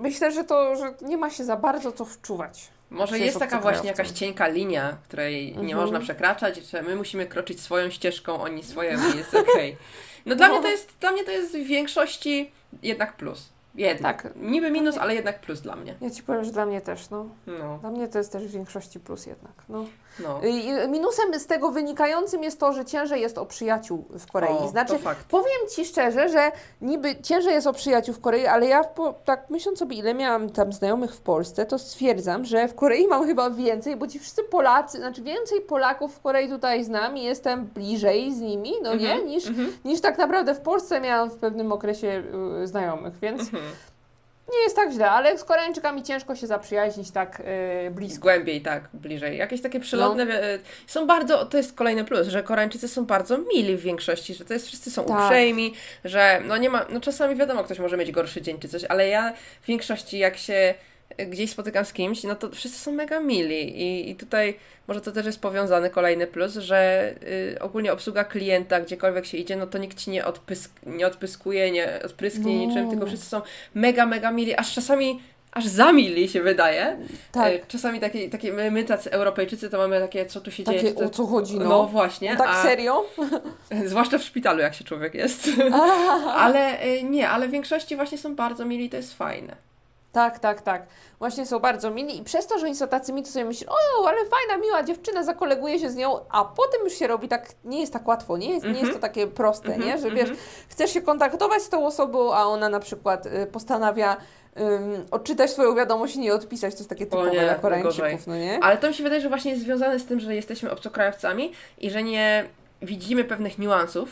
myślę, że to, że nie ma się za bardzo co wczuwać. Może jest taka właśnie jakaś cienka linia, której nie Mhm. można przekraczać, że my musimy kroczyć swoją ścieżką, oni swoją i jest okej. [LAUGHS] No dla No. mnie to jest, dla mnie to jest w większości jednak plus. Jednak. Tak. Niby minus, ale jednak plus dla mnie. Ja Ci powiem, że dla mnie też, no. No, Dla mnie to jest też w większości plus jednak, no. No. I i minusem z tego wynikającym jest to, że ciężej jest o przyjaciół w Korei. O, znaczy, powiem Ci szczerze, że niby ciężej jest o przyjaciół w Korei, ale ja po, tak myśląc sobie, ile miałam tam znajomych w Polsce, to stwierdzam, że w Korei mam chyba więcej, bo ci wszyscy Polacy, znaczy więcej Polaków w Korei tutaj znam i jestem bliżej z nimi, no nie, Mhm, niż, mhm, niż tak naprawdę w Polsce miałam w pewnym okresie y, znajomych, więc mhm. Nie jest tak źle, ale z Koreańczykami ciężko się zaprzyjaźnić tak y, blisko. Głębiej, tak, bliżej. Jakieś takie przelotne. e, Są bardzo, to jest kolejny plus, że Koreańczycy są bardzo mili w większości, że to jest wszyscy są Tak. uprzejmi, że no nie ma, no czasami wiadomo, ktoś może mieć gorszy dzień czy coś, ale ja w większości jak się gdzieś spotykam z kimś, no to wszyscy są mega mili i, i tutaj może to też jest powiązany kolejny plus, że y, ogólnie obsługa klienta, gdziekolwiek się idzie, no to nikt ci nie, odpysk, nie odpyskuje, nie odprysknie No. niczym, tylko wszyscy są mega, mega mili, aż czasami aż za mili się wydaje. Tak, E, Czasami takie, takie my, my tacy Europejczycy to mamy takie, co tu się dzieje. takie co- o co chodzi, no. No właśnie, No tak a, serio? [LAUGHS] zwłaszcza w szpitalu, jak się człowiek jest. [LAUGHS] ale e, nie, ale w większości właśnie są bardzo mili i to jest fajne. Tak, tak, tak. Właśnie są bardzo mili i przez to, że oni są tacy mili, to sobie myślisz, o, ale fajna, miła dziewczyna, zakoleguje się z nią, a potem już się robi tak, nie jest tak łatwo, nie jest, nie Mhm. jest to takie proste, Mhm, nie? Że mhm. wiesz, chcesz się kontaktować z tą osobą, a ona na przykład y, postanawia ym, odczytać swoją wiadomość i nie odpisać, to jest takie typowe nie, dla. Koreańczyków, no nie? Ale to mi się wydaje, że właśnie jest związane z tym, że jesteśmy obcokrajowcami i że nie widzimy pewnych niuansów.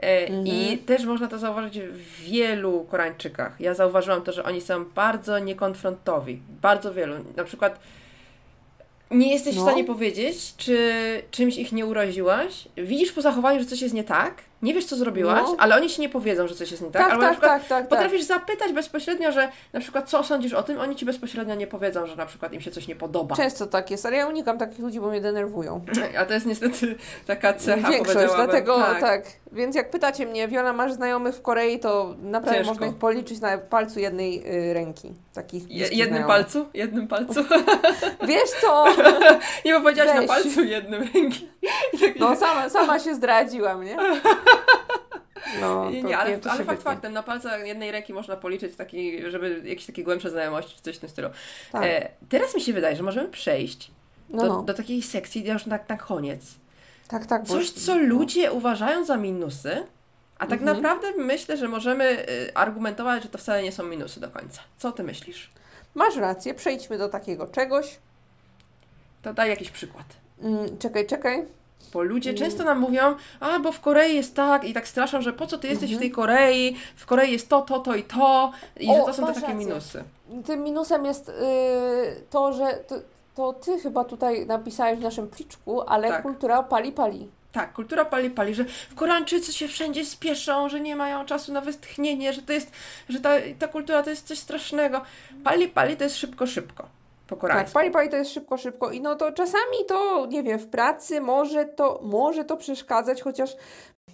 Mhm. I też można to zauważyć w wielu Koreańczykach. Ja zauważyłam to, że oni są bardzo niekonfrontowi. Bardzo wielu. Na przykład nie jesteś No. w stanie powiedzieć, czy czymś ich nie uraziłaś. Widzisz po zachowaniu, że coś jest nie tak. Nie wiesz, co zrobiłaś, No. ale oni ci nie powiedzą, że coś jest nie tak. Tak, Albo na tak, przykład tak, tak, tak. Potrafisz zapytać bezpośrednio, że na przykład co sądzisz o tym, oni ci bezpośrednio nie powiedzą, że na przykład im się coś nie podoba. Często tak jest, ale ja unikam takich ludzi, bo mnie denerwują. [LAUGHS] A to jest niestety taka cecha, Większość, dlatego tak. tak. Więc jak pytacie mnie, Wiola, masz znajomych w Korei, to naprawdę Ciężko. można ich policzyć na palcu jednej y, ręki. Takich Je, jednym znajomych. palcu? Jednym palcu? [LAUGHS] Wiesz co? [LAUGHS] nie, bo powiedziałaś na Weź. palcu jednym ręki. Tak, No sama, sama się zdradziłam, nie? No, [LAUGHS] nie, to nie, ale, ale fakt faktem, na palcach jednej ręki można policzyć taki, żeby jakieś takie głębsze znajomości, czy coś w tym stylu. Tak. E, teraz mi się wydaje, że możemy przejść No, do, no. do takiej sekcji już tak na koniec. Tak, tak. Coś, co ludzie uważają za minusy, a tak Mhm. naprawdę myślę, że możemy y, argumentować, że to wcale nie są minusy do końca. Co ty myślisz? Masz rację, przejdźmy do takiego czegoś. To daj jakiś przykład. Mm, czekaj, czekaj. Bo ludzie Mm. często nam mówią, a bo w Korei jest tak i tak straszą, że po co ty jesteś Mhm. w tej Korei, w Korei jest to, to, to i to i O, że to są te takie rację. minusy. Tym minusem jest y, to, że to, to ty chyba tutaj napisałeś w naszym pliczku, ale Tak. kultura pali pali. Tak, kultura pali pali, że w Koreańczycy się wszędzie spieszą, że nie mają czasu na westchnienie, że to jest, że ta, ta kultura to jest coś strasznego. Pali pali to jest szybko, szybko. Po Tak, koreańsku. pali pali to jest szybko, szybko. I no to czasami to, nie wiem, w pracy może to, może to przeszkadzać, chociaż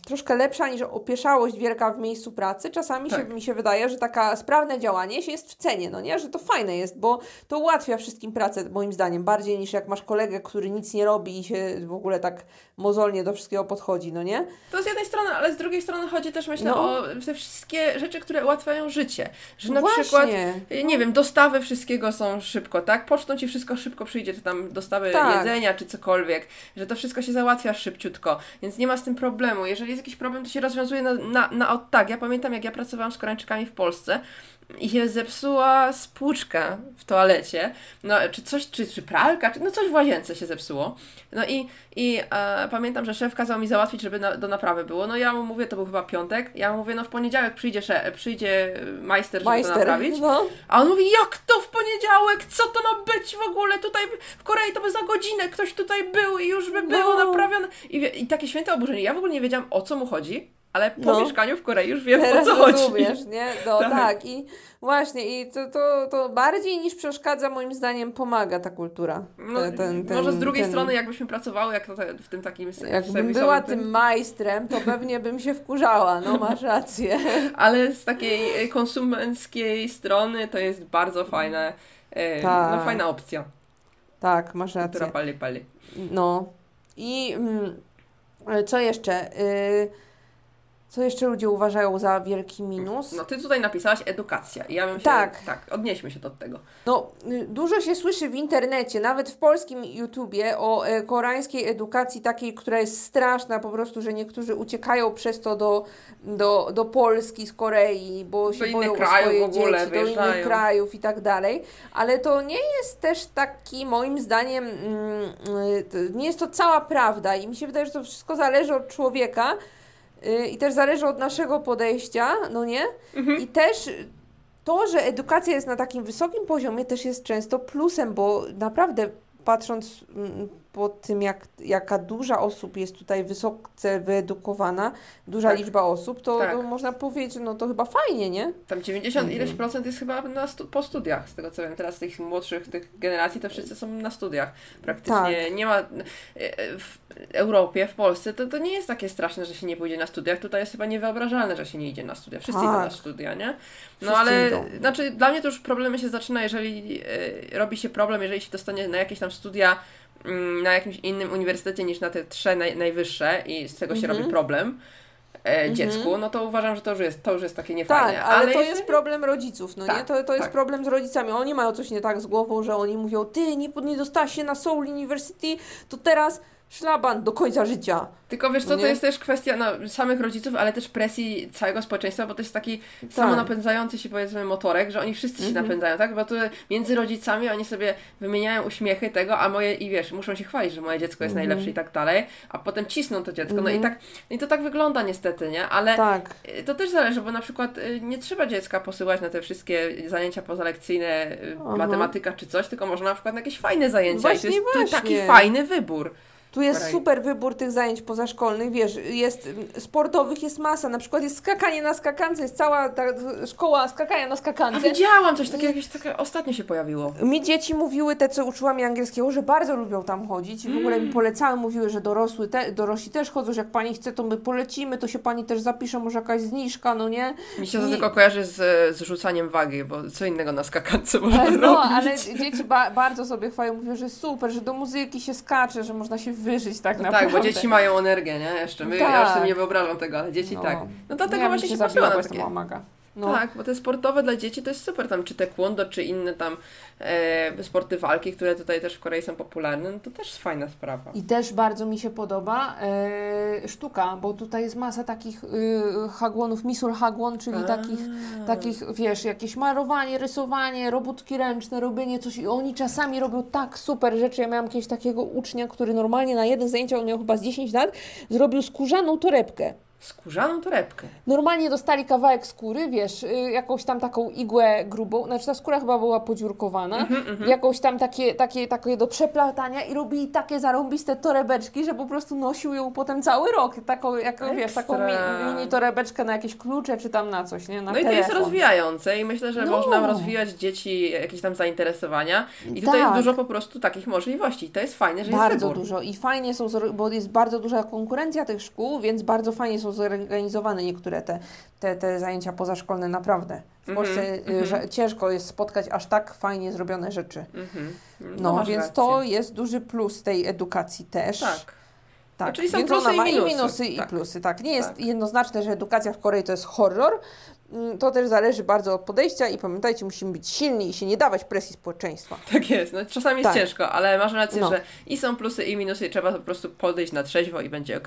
troszkę lepsza niż opieszałość wielka w miejscu pracy. Czasami się, Tak. mi się wydaje, że taka sprawne działanie się jest w cenie, no nie? Że to fajne jest, bo to ułatwia wszystkim pracę, moim zdaniem, bardziej niż jak masz kolegę, który nic nie robi i się w ogóle tak mozolnie do wszystkiego podchodzi, no nie? To z jednej strony, ale z drugiej strony chodzi też, myślę, No. o te wszystkie rzeczy, które ułatwiają życie. Że na Właśnie. przykład, y, nie wiem, dostawy wszystkiego są szybko, tak? Pocztą ci wszystko szybko przyjdzie, czy tam dostawy Tak. jedzenia, czy cokolwiek. Że to wszystko się załatwia szybciutko, więc nie ma z tym problemu. Jeżeli jest jakiś problem, to się rozwiązuje na, na, na od tak. Ja pamiętam, jak ja pracowałam z Koreańczykami w Polsce i się zepsuła spłuczka w toalecie, no czy coś, czy, czy pralka, czy no coś w łazience się zepsuło. No i, i e, pamiętam, że szef kazał mi załatwić, żeby na, do naprawy było. No ja mu mówię, to był chyba piątek, ja mu mówię, no w poniedziałek przyjdzie, sze, przyjdzie majster, żeby to Majster. naprawić. No. A on mówi, jak to w poniedziałek? Co to ma być w ogóle? Tutaj w Korei to by za godzinę ktoś tutaj był i już by było No. naprawione. I, I takie święte oburzenie. Ja w ogóle nie wiedziałam, o co mu chodzi, ale po No. mieszkaniu w Korei już wiem, o Teraz co chodzi. rozumiesz, nie? No Tak. tak. I właśnie, i to, to, to bardziej niż przeszkadza, moim zdaniem, pomaga ta kultura. No, Ten- ten- ten- może z drugiej strony, jakbyśmy pracowały jak w tym takim Jakbym była tym, tym majstrem, to pewnie bym się wkurzała, no masz rację. [LAUGHS] Ale z takiej e, konsumenckiej strony to jest bardzo fajne, e, Tak. no fajna opcja, Tak, masz która rację. pali, pali. No. I mm, co jeszcze? Y, Co jeszcze ludzie uważają za wielki minus? No ty tutaj napisałaś edukacja i ja bym się... Tak. Tak, odnieśmy się do tego. No, y, dużo się słyszy w internecie, nawet w polskim YouTubie, o e, koreańskiej edukacji takiej, która jest straszna, po prostu, że niektórzy uciekają przez to do, do, do Polski z Korei, bo się boją o swoje w ogóle dzieci, do innych wyjeżdżają. krajów i tak dalej. Ale to nie jest też taki, moim zdaniem, mm, y, nie jest to cała prawda i mi się wydaje, że to wszystko zależy od człowieka. Y, I też zależy od naszego podejścia, no nie? Mhm. I też to, że edukacja jest na takim wysokim poziomie, też jest często plusem, bo naprawdę patrząc mm, po tym, jak, jaka duża osób jest tutaj wysoce wyedukowana, duża Tak. liczba osób, to, Tak. to można powiedzieć, no to chyba fajnie, nie? Tam 90 Mhm. ileś procent jest chyba na stu, po studiach, z tego co wiem. Teraz tych młodszych tych generacji to wszyscy są na studiach. Praktycznie Tak. nie ma... e, W Europie, w Polsce to, to nie jest takie straszne, że się nie pójdzie na studiach. Tutaj jest chyba niewyobrażalne, że się nie idzie na studia. Wszyscy idą na Tak. studia, nie? No Wszyscy ale... idą. Znaczy dla mnie to już problemy się zaczyna, jeżeli e, robi się problem, jeżeli się dostanie na jakieś tam studia na jakimś innym uniwersytecie niż na te trzy naj, najwyższe i z tego się Mhm. robi problem e, dziecku, no to uważam, że to już jest, to już jest takie Tak, niefajne. ale, to jest problem rodziców, no nie? Tak, To, to jest tak. problem z rodzicami. Oni mają coś nie tak z głową, że oni mówią, ty nie, nie dostałaś się na Seoul University, to teraz szlaban do końca życia. Tylko wiesz co, No to nie? jest też kwestia no, samych rodziców, ale też presji całego społeczeństwa, bo to jest taki Tak. samonapędzający się powiedzmy motorek, że oni wszyscy się Mhm. napędzają, tak? Bo to między rodzicami oni sobie wymieniają uśmiechy tego, a moje, i wiesz, muszą się chwalić, że moje dziecko jest Mhm. najlepsze i tak dalej, a potem cisną to dziecko. No i Mhm. tak, i to tak wygląda niestety, nie? Ale Tak. y, to też zależy, bo na przykład y, nie trzeba dziecka posyłać na te wszystkie zajęcia pozalekcyjne, y, matematyka czy coś, tylko można na przykład na jakieś fajne zajęcia i to Właśnie, jest to jest taki właśnie. fajny wybór. Tu jest super wybór tych zajęć pozaszkolnych, wiesz, jest mm, sportowych jest masa, na przykład jest skakanie na skakance, jest cała ta szkoła skakania na A skakance. widziałam coś takiego, jakieś takie ostatnio się pojawiło. Mi dzieci mówiły, te co uczyła mnie angielskiego, że bardzo lubią tam chodzić i w ogóle Mm. mi polecały, mówiły, że dorosły te, dorośli też chodzą, że jak pani chce, to my polecimy, to się pani też zapisze, może jakaś zniżka, no nie? Mi się to I- tylko kojarzy z, z rzucaniem wagi, bo co innego na skakance można No, robić. ale dzieci ba- bardzo sobie chwalą, mówią, że super, że do muzyki się skacze, że można się wyżyć tak No naprawdę. tak, bo dzieci mają energię, nie? Jeszcze my, ja Tak. już sobie nie wyobrażam tego, ale dzieci No. tak. No dlatego ja bym właśnie się zabiła, patrzyła bo na jestem takie. łamaga. No. Tak, bo te sportowe dla dzieci to jest super, tam czy taekwondo, czy inne tam e, sporty walki, które tutaj też w Korei są popularne, no to też fajna sprawa. I też bardzo mi się podoba e, sztuka, bo tutaj jest masa takich y, hagłonów, misur hagłon, czyli takich, A. takich, wiesz, jakieś malowanie, rysowanie, robótki ręczne, robienie coś i oni czasami robią tak super rzeczy. Ja miałam kiedyś takiego ucznia, który normalnie na jednym zajęciu, on miał chyba z 10 lat, zrobił skórzaną torebkę. Skórzaną torebkę. Normalnie dostali kawałek skóry, wiesz, y, jakąś tam taką igłę grubą, znaczy ta skóra chyba była podziurkowana, Mhm, jakąś tam takie, takie, takie do przeplatania i robili takie zarąbiste torebeczki, że po prostu nosił ją potem cały rok, taką, jaką, wiesz, taką mi, mini torebeczkę na jakieś klucze czy tam na coś, nie, na No i to jest telefon. rozwijające i myślę, że No. można rozwijać dzieci jakieś tam zainteresowania i tutaj Tak. jest dużo po prostu takich możliwości. To jest fajne, że jest Bardzo dużo i fajnie są, bo jest bardzo duża konkurencja tych szkół, więc bardzo fajnie są zorganizowane niektóre te, te, te zajęcia pozaszkolne, naprawdę. W Mhm, Polsce mhm. że ciężko jest spotkać aż tak fajnie zrobione rzeczy. Mhm. No, masz więc rację. to jest duży plus tej edukacji też. Tak. tak. Czyli są więc plusy ona i ma minusy. i minusy, i Tak. plusy. Tak, nie jest Tak. jednoznaczne, że edukacja w Korei to jest horror. Mm, To też zależy bardzo od podejścia i pamiętajcie, musimy być silni i się nie dawać presji społeczeństwa. Tak jest, no czasami jest Tak. ciężko, ale masz rację, No. że i są plusy i minusy i trzeba po prostu podejść na trzeźwo i będzie ok.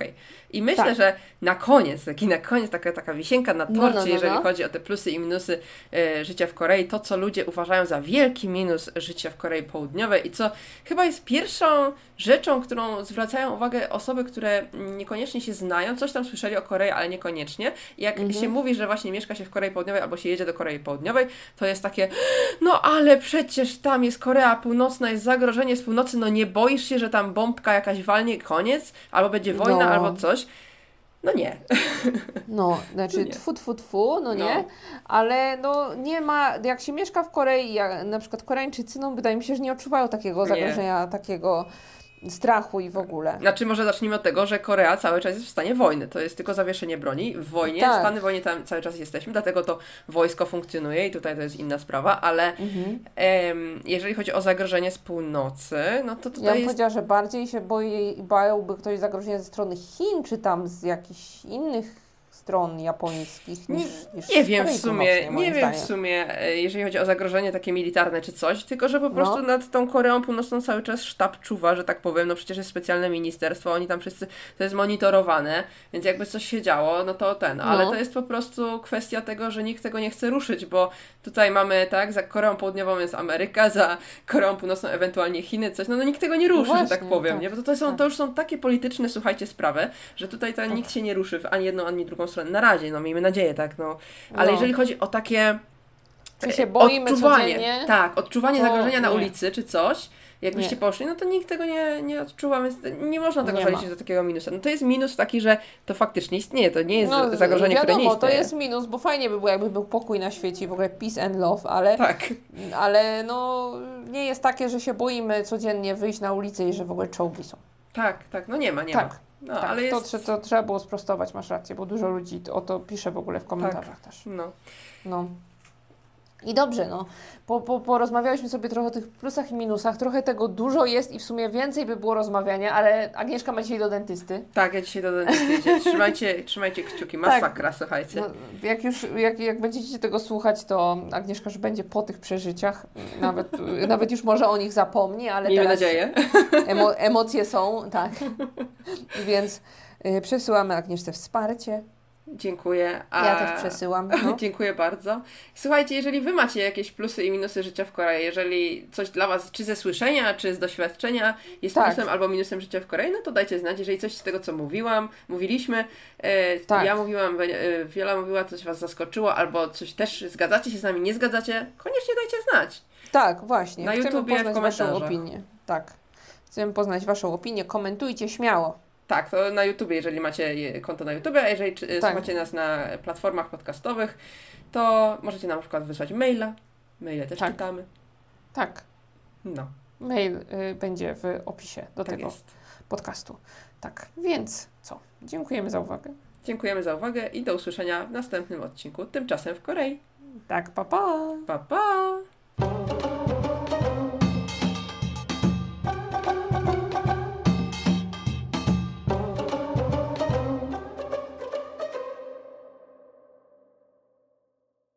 I myślę, Tak. że na koniec, taki na koniec taka, taka wisienka na torcie, No, no, no, jeżeli no. chodzi o te plusy i minusy e, życia w Korei, to co ludzie uważają za wielki minus życia w Korei Południowej i co chyba jest pierwszą rzeczą, którą zwracają uwagę osoby, które niekoniecznie się znają, coś tam słyszeli o Korei, ale niekoniecznie. Jak Mhm. się mówi, że właśnie mieszka się w Korei Południowej albo się jedzie do Korei Południowej, to jest takie, no ale przecież tam jest Korea Północna, jest zagrożenie z północy, no nie boisz się, że tam bombka jakaś walnie, koniec, albo będzie wojna, No. albo coś. No nie. [LAUGHS] No, znaczy nie. tfu, tfu, tfu, no nie, No. ale no nie ma, jak się mieszka w Korei, jak, na przykład Koreańczycy, no wydaje mi się, że nie odczuwają takiego Nie. zagrożenia, takiego strachu i w ogóle. Znaczy, może zacznijmy od tego, że Korea cały czas jest w stanie wojny. To jest tylko zawieszenie broni. W wojnie, Tak. Stany wojny tam cały czas jesteśmy, dlatego to wojsko funkcjonuje i tutaj to jest inna sprawa, ale Mhm. em, jeżeli chodzi o zagrożenie z północy, no to Ja tutaj bym jest powiedziała, że bardziej się boi, bałby ktoś zagrożenia ze strony Chin, czy tam z jakichś innych stron japońskich niż, niż Nie wiem w sumie, nie wiem w zdaniem. sumie, e, jeżeli chodzi o zagrożenie takie militarne czy coś, tylko że po No. prostu nad tą Koreą Północną cały czas sztab czuwa, że tak powiem, no przecież jest specjalne ministerstwo, oni tam wszyscy, to jest monitorowane, więc jakby coś się działo, no to ten, ale No. to jest po prostu kwestia tego, że nikt tego nie chce ruszyć, bo tutaj mamy, tak, za Koreą Południową jest Ameryka, za Koreą Północną ewentualnie Chiny, coś, no, no nikt tego nie ruszy, że tak właśnie, powiem, tak, nie, bo to, to, są, tak. to już są takie polityczne, słuchajcie, sprawy, że tutaj to nikt się nie ruszy w ani jedną, ani drugą stronę, na razie, no miejmy nadzieję, tak, no, ale No. jeżeli chodzi o takie Czy się boimy odczuwanie, codziennie? tak, odczuwanie To zagrożenia na nie. ulicy czy coś, jakbyście Nie. poszli, no to nikt tego nie, nie odczuwa, więc nie można tego zaliczyć do takiego minusa. No to jest minus taki, że to faktycznie istnieje, to nie jest No, zagrożenie, wiadomo, które nie to istnieje. jest minus, bo fajnie by było, jakby był pokój na świecie, w ogóle peace and love, ale, Tak, ale no, nie jest takie, że się boimy codziennie wyjść na ulicę i że w ogóle czołgi są. tak, tak, no nie ma, nie tak, ma. No, tak. ale to, jest... trze- to trzeba było sprostować, masz rację, bo dużo ludzi o to pisze w ogóle w komentarzach też. No. No. I dobrze, no. Po, po, porozmawialiśmy sobie trochę o tych plusach i minusach. Trochę tego dużo jest i w sumie więcej by było rozmawiania, ale Agnieszka ma dzisiaj do dentysty. Tak, ja dzisiaj do dentysty idzie. [LAUGHS] Trzymajcie, trzymajcie kciuki, masakra, słuchajcie. No, jak już, jak, jak będziecie tego słuchać, to Agnieszka już będzie po tych przeżyciach. Nawet, [LAUGHS] nawet już może o nich zapomni, ale Miejmy teraz nadzieję. emo, [LAUGHS] emocje są, tak. Więc y, przesyłamy Agnieszce wsparcie. Dziękuję. A... Ja też przesyłam. No. [LAUGHS] Dziękuję bardzo. Słuchajcie, jeżeli Wy macie jakieś plusy i minusy życia w Korei, jeżeli coś dla Was, czy ze słyszenia, czy z doświadczenia jest Tak. plusem albo minusem życia w Korei, no to dajcie znać. Jeżeli coś z tego, co mówiłam, mówiliśmy, e, Tak. ja mówiłam, e, Wiola mówiła, coś Was zaskoczyło, albo coś też zgadzacie się z nami, nie zgadzacie, koniecznie dajcie znać. Tak, właśnie. Na Chcemy YouTubie, w poznać Waszą komentarzach. opinię. Tak. Chcemy poznać Waszą opinię. Komentujcie śmiało. Tak, to na YouTubie, jeżeli macie konto na YouTube, a jeżeli czy, Tak. słuchacie nas na platformach podcastowych, to możecie nam na przykład wysłać maila. Maile też Tak. czytamy. Tak. No, Mail y, będzie w opisie do tak tego jest. podcastu. Tak, więc co? Dziękujemy za uwagę. Dziękujemy za uwagę i do usłyszenia w następnym odcinku. Tymczasem w Korei. Tak, pa pa! Pa, pa!